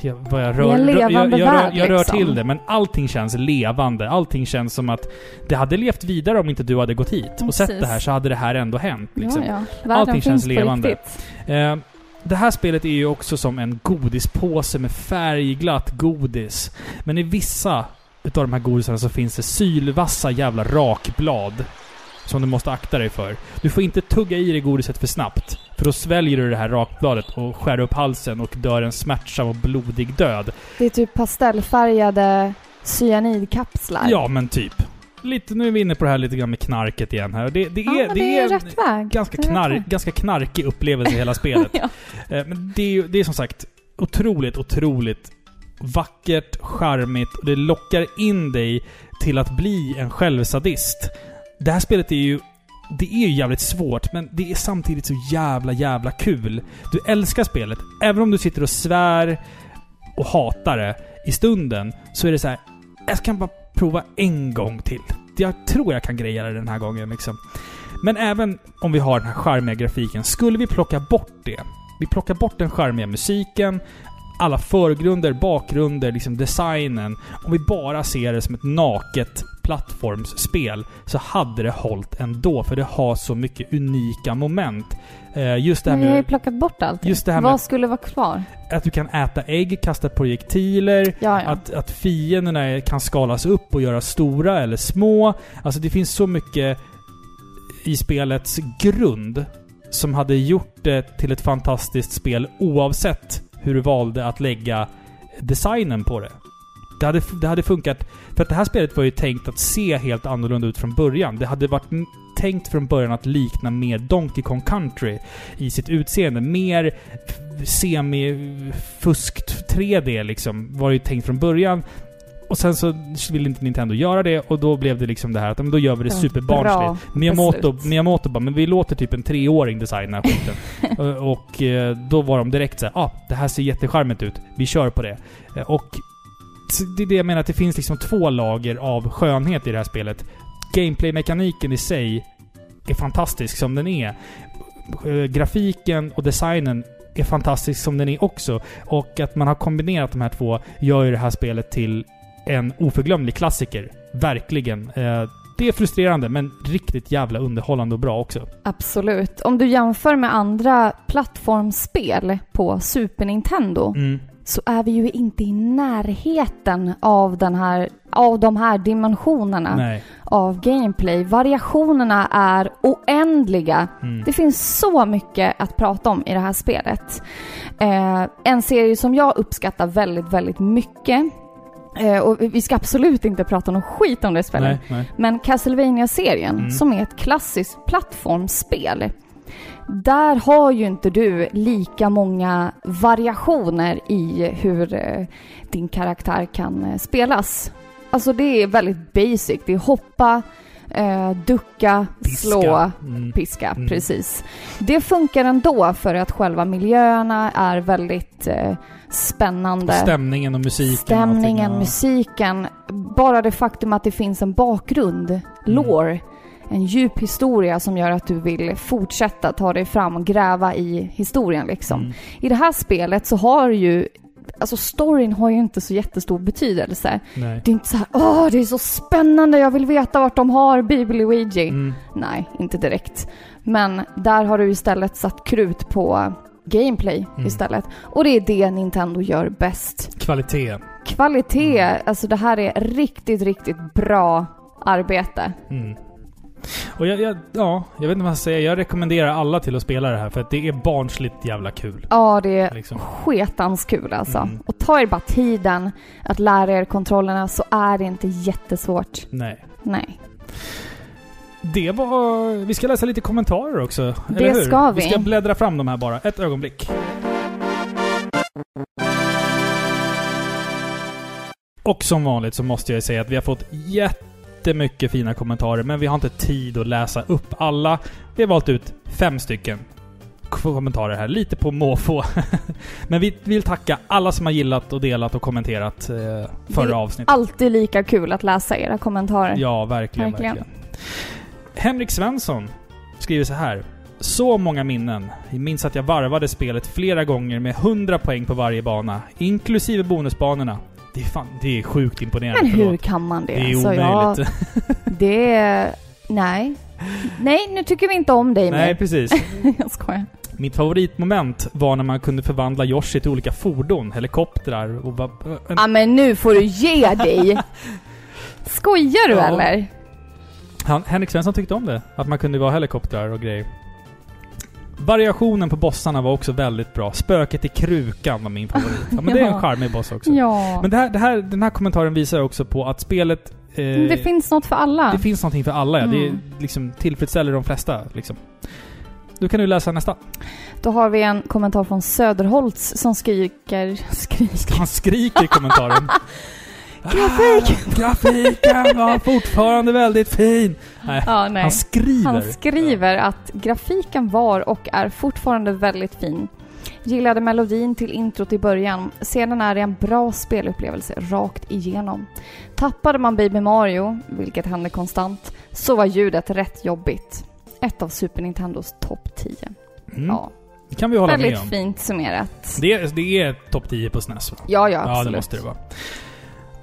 S1: Jag, jag,
S2: är
S1: rör,
S2: en
S1: rör, jag, jag,
S2: värld,
S1: jag rör
S2: liksom.
S1: till det, men allting känns levande. Allting känns som att det hade levt vidare om inte du hade gått hit och sett
S2: Precis.
S1: det här så hade det här ändå hänt. Liksom.
S2: Ja, ja.
S1: Allting känns levande. Eh, det här spelet är ju också som en godispåse med färgglatt godis. Men i vissa utav de här godisarna så finns det sylvassa jävla rakblad. Som du måste akta dig för. Du får inte tugga i dig godiset för snabbt. För då sväljer du det här rakbladet och skär upp halsen och dör en smärtsam och blodig död.
S2: Det är typ pastellfärgade cyanidkapslar.
S1: Ja, men typ. Lite, nu är vi inne på det här lite grann med knarket igen här. Det, det är,
S2: Ja, men det är
S1: en
S2: rätt väg.
S1: ganska,
S2: Det är
S1: knar,
S2: väg.
S1: ganska knarkig upplevelse i hela spelet.
S2: ja.
S1: Eh, Men det är det är som sagt otroligt, otroligt vackert, charmigt och det lockar in dig till att bli en självsadist. Det här spelet är ju det är ju jävligt svårt, men det är samtidigt så jävla, jävla kul. Du älskar spelet. Även om du sitter och svär och hatar det i stunden, så är det så här. Jag kan bara prova en gång till. Jag tror jag kan greja det den här gången liksom. Men även om vi har den här charmiga grafiken, skulle vi plocka bort det? Vi plockar bort den charmiga musiken, alla förgrunder, bakgrunder, liksom designen. Om vi bara ser det som ett naket plattformsspel så hade det hållit ändå, för det har så mycket unika moment. Eh, just det här
S2: Men jag har ju
S1: med
S2: plockat bort allt.
S1: Just det här med-
S2: Vad skulle vara kvar?
S1: att du kan äta ägg, kasta projektiler,
S2: Ja, ja.
S1: att, att fienderna kan skalas upp och göras stora eller små. Alltså det finns så mycket i spelets grund som hade gjort det till ett fantastiskt spel oavsett hur du valde att lägga designen på det. Det hade, det hade funkat... För att det här spelet var ju tänkt att se helt annorlunda ut från början. Det hade varit tänkt från början att likna mer Donkey Kong Country i sitt utseende. Mer semi-fuskt 3D liksom, var det ju tänkt från början. Och sen så ville inte Nintendo göra det och då blev det liksom det här att men då gör vi det
S2: Ja,
S1: superbarnsligt. Miyamoto,
S2: beslut.
S1: Miyamoto bara, men vi låter typ en treåring designa skiten. och, och eh, då var de direkt såhär, ah, det här ser jättecharmigt ut. Vi kör på det. Eh, Och det är det jag menar, att det finns liksom två lager av skönhet i det här spelet. Gameplay-mekaniken i sig är fantastisk som den är. Eh, Grafiken och designen är fantastisk som den är också. Och att man har kombinerat de här två gör ju det här spelet till en oförglömlig klassiker. Verkligen. Eh, Det är frustrerande, men riktigt jävla underhållande och bra också.
S2: Absolut. Om du jämför med andra plattformsspel på Super Nintendo
S1: Mm.
S2: Så är vi ju inte i närheten av, den här, av de här dimensionerna
S1: Nej.
S2: av gameplay. Variationerna är oändliga.
S1: Mm.
S2: Det finns så mycket att prata om i det här spelet. Eh, en serie som jag uppskattar väldigt, väldigt mycket eh, och vi ska absolut inte prata någon skit om det spelet.
S1: Nej, nej.
S2: Men Castlevania-serien,
S1: Mm.
S2: som är ett klassiskt plattformsspel, där har ju inte du lika många variationer i hur eh, din karaktär kan eh, spelas. Alltså det är väldigt basic. Det är hoppa, eh, ducka,
S1: Piska.
S2: slå,
S1: Mm.
S2: piska.
S1: Mm.
S2: Precis. Det funkar ändå för att själva miljöerna är väldigt eh, spännande.
S1: Stämningen och musiken. och
S2: Stämningen,
S1: ja.
S2: musiken, bara det faktum att det finns en bakgrund,
S1: Mm.
S2: lore, en djup historia som gör att du vill fortsätta ta dig fram och gräva i historien liksom.
S1: Mm.
S2: I det här spelet så har ju, alltså storyn har ju inte så jättestor betydelse.
S1: Nej.
S2: Det är inte så här, åh det är så spännande, jag vill veta vart de har Baby Luigi.
S1: Mm.
S2: Nej, inte direkt. Men där har du istället satt krut på gameplay
S1: Mm.
S2: istället. Och det är det Nintendo gör bäst
S1: Kvalitet.
S2: kvalitet, alltså det här är riktigt, riktigt bra arbete.
S1: Mm. Och jag, jag, ja, jag vet inte vad jag ska säga. Jag rekommenderar alla till att spela det här för att det är barnsligt jävla kul.
S2: Ja, det är
S1: Liksom.
S2: sketans kul alltså.
S1: Mm.
S2: Och ta er bara tiden att lära er kontrollerna så är det inte jättesvårt.
S1: Nej.
S2: Nej.
S1: Det var... Vi ska läsa lite kommentarer också.
S2: Det
S1: eller hur?
S2: ska vi.
S1: Vi ska bläddra fram de här bara. Ett ögonblick. Och som vanligt så måste jag säga att vi har fått jättemycket fina kommentarer, men vi har inte tid att läsa upp alla. Vi har valt ut fem stycken kommentarer här, lite på måfå. men vi vill tacka alla som har gillat och delat och kommenterat eh, förra
S2: Det är
S1: avsnittet.
S2: Alltid lika kul att läsa era kommentarer.
S1: Ja, verkligen,
S2: Verkligen.
S1: verkligen. Henrik Svensson skriver så här. Så många minnen. Jag minns att jag varvade spelet flera gånger med 100 poäng på varje bana, inklusive bonusbanorna. Det är fan, det är sjukt imponerande.
S2: Men hur
S1: förlåt.
S2: kan man det?
S1: Det är
S2: Alltså,
S1: omöjligt.
S2: jag, det är... Nej. Nej, nu tycker vi inte om dig
S1: Nej,
S2: mer.
S1: precis.
S2: jag skojar.
S1: Mitt favoritmoment var när man kunde förvandla Yoshi till olika fordon, helikoptrar och bara... En,
S2: Ja men nu får du ge dig! Skojar du
S1: Ja.
S2: eller?
S1: han, Henrik Svensson tyckte om det. Att man kunde vara helikoptrar och grejer. Variationen på bossarna var också väldigt bra. Spöket i krukan var min favorit. Ja, men det är en charmig boss också.
S2: Ja.
S1: Men det här, det här, den här kommentaren visar också på att spelet... Eh,
S2: det finns något för alla.
S1: det finns någonting för alla, ja. Det är,
S2: Mm.
S1: liksom tillfredsställer de flesta. Liksom. Du kan du läsa nästa.
S2: Då har vi en kommentar från Söderholts som skriker... skriker.
S1: Han skriker i kommentaren.
S2: Grafik!
S1: Grafiken var fortfarande väldigt fin. Nej,
S2: Ja, nej.
S1: han skriver.
S2: Han skriver att grafiken var och är fortfarande väldigt fin. Gillade melodin till introt i början. Sedan är det en bra spelupplevelse rakt igenom. Tappade man Baby Mario, vilket hände konstant, så var ljudet rätt jobbigt. Ett av Super Nintendos topp 10.
S1: Mm.
S2: Ja,
S1: Det kan vi hålla med
S2: väldigt
S1: om.
S2: fint summerat.
S1: Det, det är topp 10 på SNES va?
S2: Ja, ja, absolut.
S1: Ja, det måste det vara.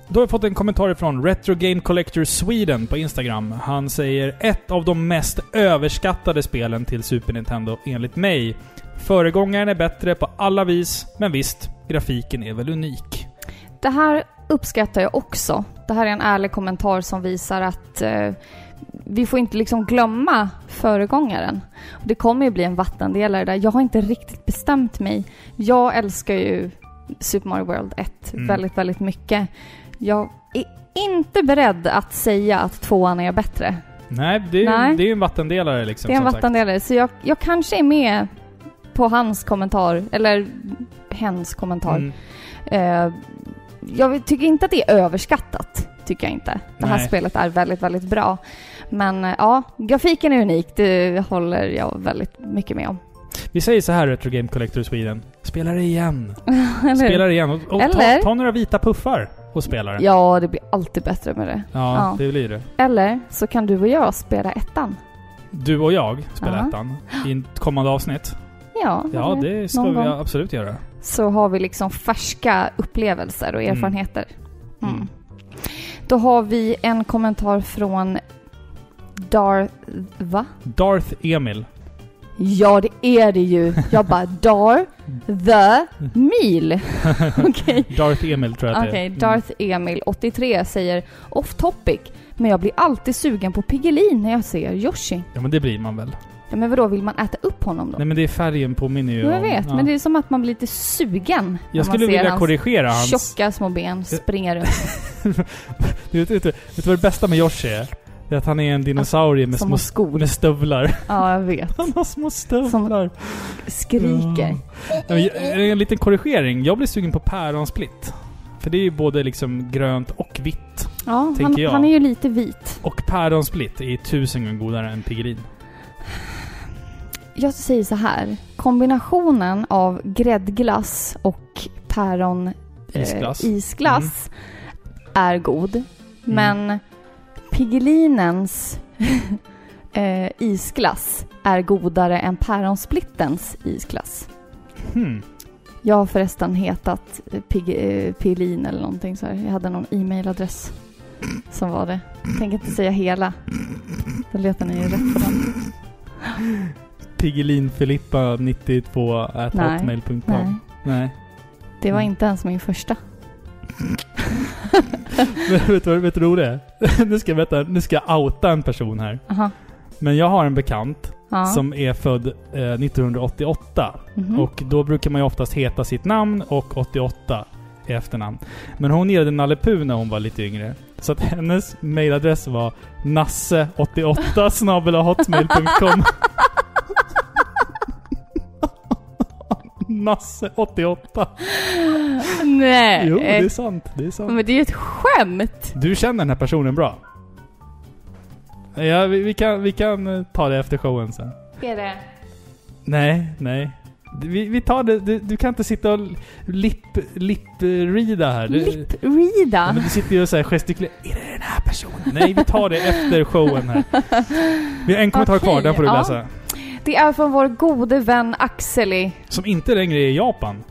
S1: Då har jag fått en kommentar från Retro Game Collector Sweden på Instagram. Han säger ett av de mest överskattade spelen till Super Nintendo enligt mig. Föregångaren är bättre på alla vis, men visst, grafiken är väl unik.
S2: Det här uppskattar jag också. Det här är en ärlig kommentar som visar att eh, vi får inte liksom glömma föregångaren. Det kommer ju bli en vattendelare där. Jag har inte riktigt bestämt mig. Jag älskar ju Super Mario World 1
S1: Mm.
S2: väldigt, väldigt mycket. Jag är inte beredd att säga att tvåan är bättre.
S1: Nej, det är,
S2: Nej.
S1: Det är ju en vattendelare liksom.
S2: Det är en
S1: som sagt.
S2: vattendelare, så jag, jag kanske är med på hans kommentar, eller hens kommentar.
S1: Mm.
S2: Eh, jag tycker inte att det är överskattat. Tycker jag inte. Det här
S1: Nej.
S2: spelet är väldigt, väldigt bra. Men eh, ja, grafiken är unik. Det håller jag väldigt mycket med om.
S1: Vi säger så här Retro Game Collector Sweden. Spela det igen. Spela det igen. Och, och ta, ta några vita puffar och spela det.
S2: Ja, det blir alltid bättre med det.
S1: Ja,
S2: Ja.
S1: det blir det.
S2: Eller så kan du och jag spela ettan.
S1: Du och jag spelar
S2: Ja.
S1: ettan i ett kommande avsnitt.
S2: Ja,
S1: Ja, det ska vi
S2: gång.
S1: absolut göra.
S2: Så har vi liksom färska upplevelser och
S1: Mm.
S2: erfarenheter. Mm.
S1: Mm.
S2: Då har vi en kommentar från Dar... Va?
S1: Darth Emil.
S2: Ja, det är det ju. Jag bara Dar the Mil. Okej.
S1: Darth Emil tror jag
S2: Okej,
S1: det är.
S2: Darth Emil 83 säger off topic, men jag blir alltid sugen på Piggelin när jag ser Yoshi.
S1: Mm. Ja, men det blir man väl?
S2: Ja, men vadå, vill man äta upp honom då?
S1: Nej, men det är färgen påminner ju
S2: Jo, jag
S1: om-
S2: vet,
S1: ja.
S2: men det är som att man blir lite sugen
S1: Jag skulle
S2: man ser
S1: vilja
S2: hans
S1: korrigera hans...
S2: tjocka små ben springa runt
S1: Du vet, vet, du- vet du vad det bästa med Yoshi är? Det är att han är en dinosaurie med
S2: som
S1: små
S2: skor.
S1: med stövlar.
S2: Ja, jag vet.
S1: Han har små stövlar.
S2: Skriker.
S1: Ja. Jag- En liten korrigering. Jag blir sugen på päronsplitt. För det är ju både liksom grönt och vitt.
S2: Ja, han, han är ju lite vit.
S1: Och päronsplitt är tusen gånger godare än Piggelin.
S2: Jag säger så här. Kombinationen av gräddglass och päron eh,
S1: Isglass.
S2: isglass är god. Men Piggelinens eh, isglass är godare än päronsplittens isglass.
S1: Hmm.
S2: Jag har förresten hetat eh, Pig, eh, Piggelin eller någonting så här. Jag hade någon e-mailadress som var det. Jag tänker inte säga hela. Då letar ni ju rätt på den.
S1: Piggelinfilippa92 at
S2: Nej.
S1: hotmail.com.
S2: Nej,
S1: Nej.
S2: det var
S1: Mm.
S2: inte ens min första.
S1: Men vet du vad vet du vad det är? nu ska jag veta, nu ska jag outa en person här.
S2: Aha.
S1: Men jag har en bekant
S2: Ja.
S1: som är född eh, 1988.
S2: Mhm.
S1: Och då brukar man ju oftast heta sitt namn och 88 i efternamn. Men hon gillade Nalle Puh när hon var lite yngre. Så att hennes mailadress var nasse88 snabelahotmail.com Nasse88.
S2: Nej.
S1: Jo, det är sant. Det är sant.
S2: Men det är ju ett skämt!
S1: Du känner den här personen bra? Ja, vi, vi, kan, vi kan eh, ta det efter showen sen.
S2: Är det?
S1: Nej, nej. Vi, vi tar det. Du, du kan inte sitta och lip, lip-reada här. Du, Ja, men du sitter ju och så här gestikulerar. Är det den här personen? Nej, vi tar det efter showen här. Vi har en kommentar
S2: Okej,
S1: kvar, den får du
S2: ja.
S1: läsa.
S2: Det är från vår gode vän Axeli.
S1: Som inte längre är i Japan.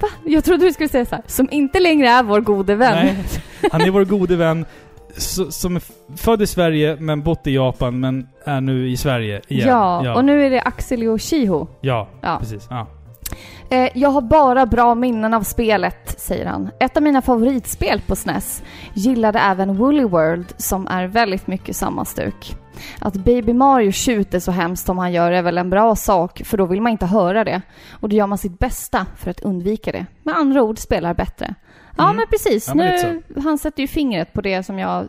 S2: Va? Jag trodde du skulle säga så här. Som inte längre är vår gode vän.
S1: Nej, han är vår gode vän. Som är född i Sverige, men bott i Japan, men är nu i Sverige igen.
S2: Ja,
S1: ja.
S2: och nu är det Axeli och Shiho.
S1: Ja,
S2: Ja.
S1: precis. Ja.
S2: Eh, jag har bara bra minnen av spelet, säger han. Ett av mina favoritspel på SNES. Gillade även Woolly World, som är väldigt mycket samma stuk. Att Baby Mario tjuter så hemskt som han gör är väl en bra sak, för då vill man inte höra det. Och då gör man sitt bästa för att undvika det. Med andra ord, spelar bättre. Ja,
S1: Mm.
S2: men precis.
S1: Ja, men
S2: nu, han sätter ju fingret på det som jag eh,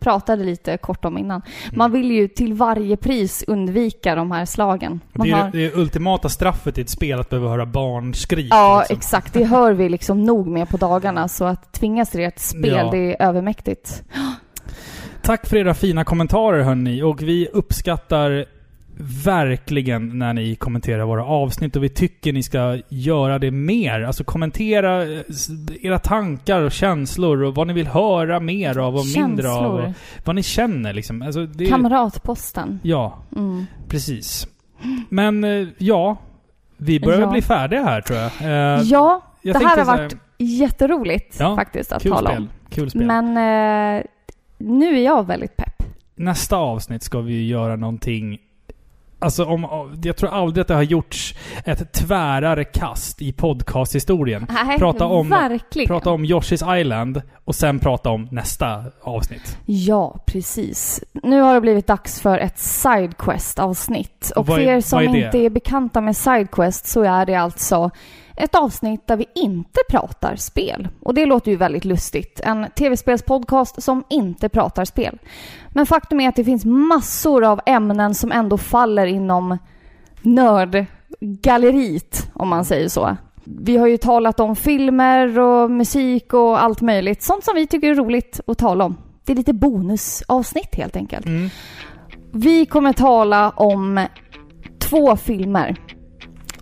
S2: pratade lite kort om innan.
S1: Mm.
S2: Man vill ju till varje pris undvika de här slagen. Man
S1: Det är
S2: har...
S1: det ultimata straffet i ett spel att behöva höra barnskrik.
S2: Ja,
S1: liksom.
S2: exakt. Det hör vi liksom nog med på dagarna. Så att tvingas till ett spel,
S1: Ja.
S2: det är övermäktigt.
S1: Tack för era fina kommentarer hörni. Och vi uppskattar verkligen när ni kommenterar våra avsnitt och vi tycker ni ska göra det mer. Alltså kommentera eh, era tankar och känslor och vad ni vill höra mer av och mindre av. Och
S2: Känslor.
S1: vad ni känner liksom. Alltså, det,
S2: Kamratposten.
S1: Ja,
S2: Mm.
S1: precis. Men eh, ja, vi börjar
S2: Ja.
S1: bli färdiga här tror jag. Eh,
S2: Ja,
S1: jag
S2: det här har varit jätteroligt
S1: Ja,
S2: faktiskt att tala
S1: spel.
S2: om.
S1: Kul spel.
S2: Men eh, nu är jag väldigt pepp.
S1: Nästa avsnitt ska vi göra någonting... Alltså om... Jag tror aldrig att det har gjorts ett tvärare kast i podcasthistorien.
S2: Nej,
S1: Prata om-
S2: verkligen.
S1: Prata om Yoshi's Island och sen prata om nästa avsnitt.
S2: Ja, precis. Nu har det blivit dags för ett Sidequest-avsnitt. Och
S1: Vad
S2: för
S1: är-
S2: er som
S1: är
S2: inte är bekanta med Sidequest så är det alltså ett avsnitt där vi inte pratar spel. Och det låter ju väldigt lustigt. En tv-spelspodcast som inte pratar spel. Men faktum är att det finns massor av ämnen som ändå faller inom nördgalleriet, om man säger så. Vi har ju talat om filmer och musik och allt möjligt. Sånt som vi tycker är roligt att tala om. Det är lite bonusavsnitt helt enkelt.
S1: Mm.
S2: Vi kommer tala om två filmer.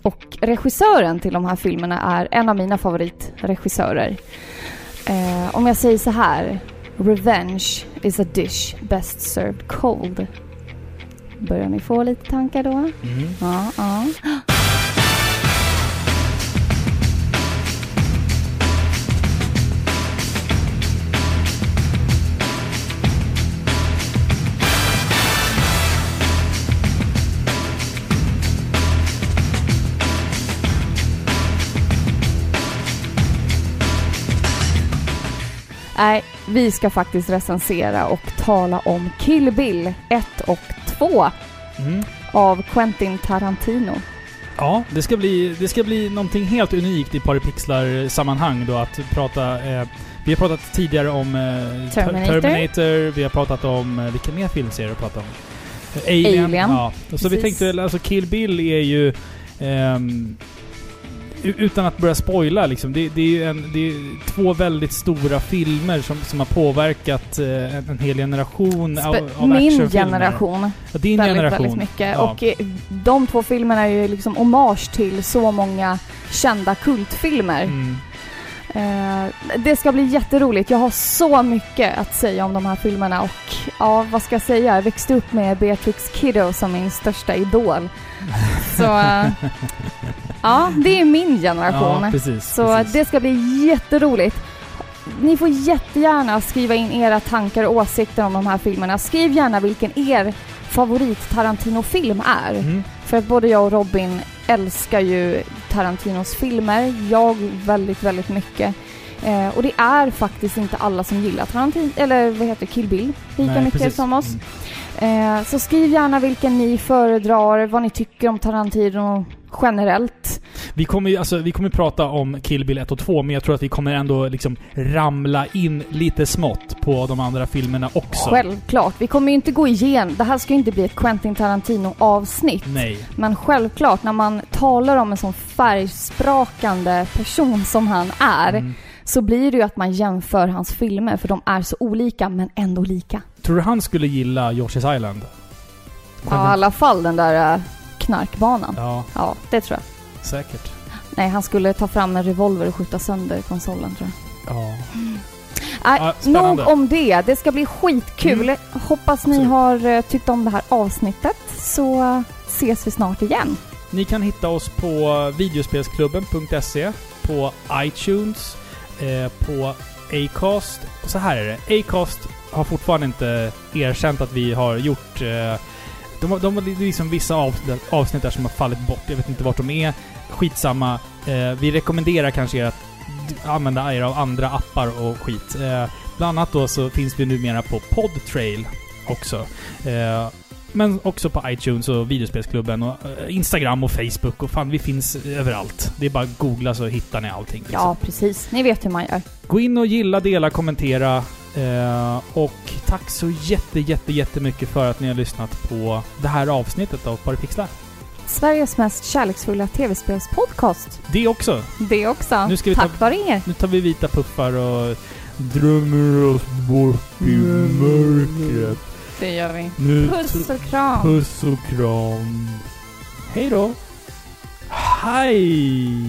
S2: Och regissören till de här filmerna är en av mina favoritregissörer. Eh, om jag säger så här. Revenge is a dish best served cold. Börjar ni få lite tankar då?
S1: Mm.
S2: Ja, ja. Nej, vi ska faktiskt recensera och tala om Kill Bill 1 och 2
S1: Mm.
S2: av Quentin Tarantino.
S1: Ja, det ska, bli, det ska bli någonting helt unikt i Paripixlar-sammanhang då att prata... Eh, vi har pratat tidigare om eh, Ter-
S2: Terminator.
S1: Terminator, vi har pratat om... Eh, vilka mer filmserier har vi pratat om? Eh, Alien.
S2: Alien.
S1: Ja. Så vi
S2: Precis.
S1: tänkte väl, alltså Kill Bill är ju... ehm, u- utan att börja spoila liksom. Det, det är ju en, det är två väldigt stora filmer som, som har påverkat eh, en, en hel generation av,
S2: Spe-
S1: av
S2: Min
S1: actionfilmer.
S2: generation.
S1: Ja, din
S2: väldigt,
S1: generation.
S2: väldigt mycket.
S1: Ja.
S2: Och eh, de två filmerna är ju liksom hommage till så många kända kultfilmer.
S1: Mm.
S2: Eh, det ska bli jätteroligt. Jag har så mycket att säga om de här filmerna och ja, vad ska jag säga? Jag växte upp med Beatrix Kiddo som min största idol. Så eh, ja, det är min generation.
S1: Ja, precis.
S2: Så
S1: precis.
S2: det ska bli jätteroligt. Ni får jättegärna skriva in era tankar och åsikter om de här filmerna. Skriv gärna vilken er favorit Tarantino-film är.
S1: Mm.
S2: För att både jag och Robin älskar ju Tarantinos filmer. Jag väldigt, väldigt mycket. Eh, och det är faktiskt inte alla som gillar Tarantino, eller vad heter Kill Bill lika
S1: Nej,
S2: mycket
S1: precis.
S2: som oss. Eh, så skriv gärna vilken ni föredrar, vad ni tycker om Tarantino generellt.
S1: Vi kommer ju alltså, vi kommer prata om Kill Bill 1 och 2, men jag tror att vi kommer ändå liksom ramla in lite smått på de andra filmerna också.
S2: Självklart. Vi kommer ju inte gå igenom, det här ska ju inte bli ett Quentin Tarantino-avsnitt.
S1: Nej.
S2: Men självklart, när man talar om en sån färgsprakande person som han är,
S1: Mm.
S2: Så blir det ju att man jämför hans filmer, för de är så olika, men ändå lika.
S1: Tror du han skulle gilla Yoshi's Island?
S2: Ja, i alla fall den där äh, knarkbanan.
S1: Ja,
S2: Ja, det tror jag.
S1: säkert.
S2: Nej, han skulle ta fram en revolver och skjuta sönder konsolen tror jag.
S1: Ja. Spännande.
S2: nog om det. Det ska bli skitkul.
S1: Mm.
S2: Hoppas ni
S1: Absolut.
S2: har eh, tyckt om det här avsnittet, så eh, ses vi snart igen.
S1: Ni kan hitta oss på videospelsklubben.se, på iTunes, eh, på Acast. Och så här är det. Acast har fortfarande inte erkänt att vi har gjort... Eh, de, har- de har det är liksom vissa avsnitt, avsnitt där som har fallit bort. Jag vet inte vart de är. Skitsamma. Eh, vi rekommenderar kanske er att använda er av andra appar och skit. Eh, bland annat då så finns vi numera på Podtrail också. Eh, men också på iTunes och videospelsklubben och eh, Instagram och Facebook och fan vi finns överallt. Det är bara att googla så hittar ni allting. Liksom.
S2: Ja, precis. Ni vet hur man gör.
S1: Gå in och gilla, dela, kommentera. Eh, och tack så jätte, jätte, jättemycket för att ni har lyssnat på det här avsnittet av Paripixlar.
S2: Sveriges mest kärleksfulla tv-spelspodcast.
S1: Det också.
S2: Det också.
S1: Nu ska vi ta-
S2: Tack vare er.
S1: Nu tar vi vita puffar och drömmer oss bort i mörkret.
S2: Det gör vi.
S1: Nu
S2: Puss och kram.
S1: Puss och kram. Hej då. Hej!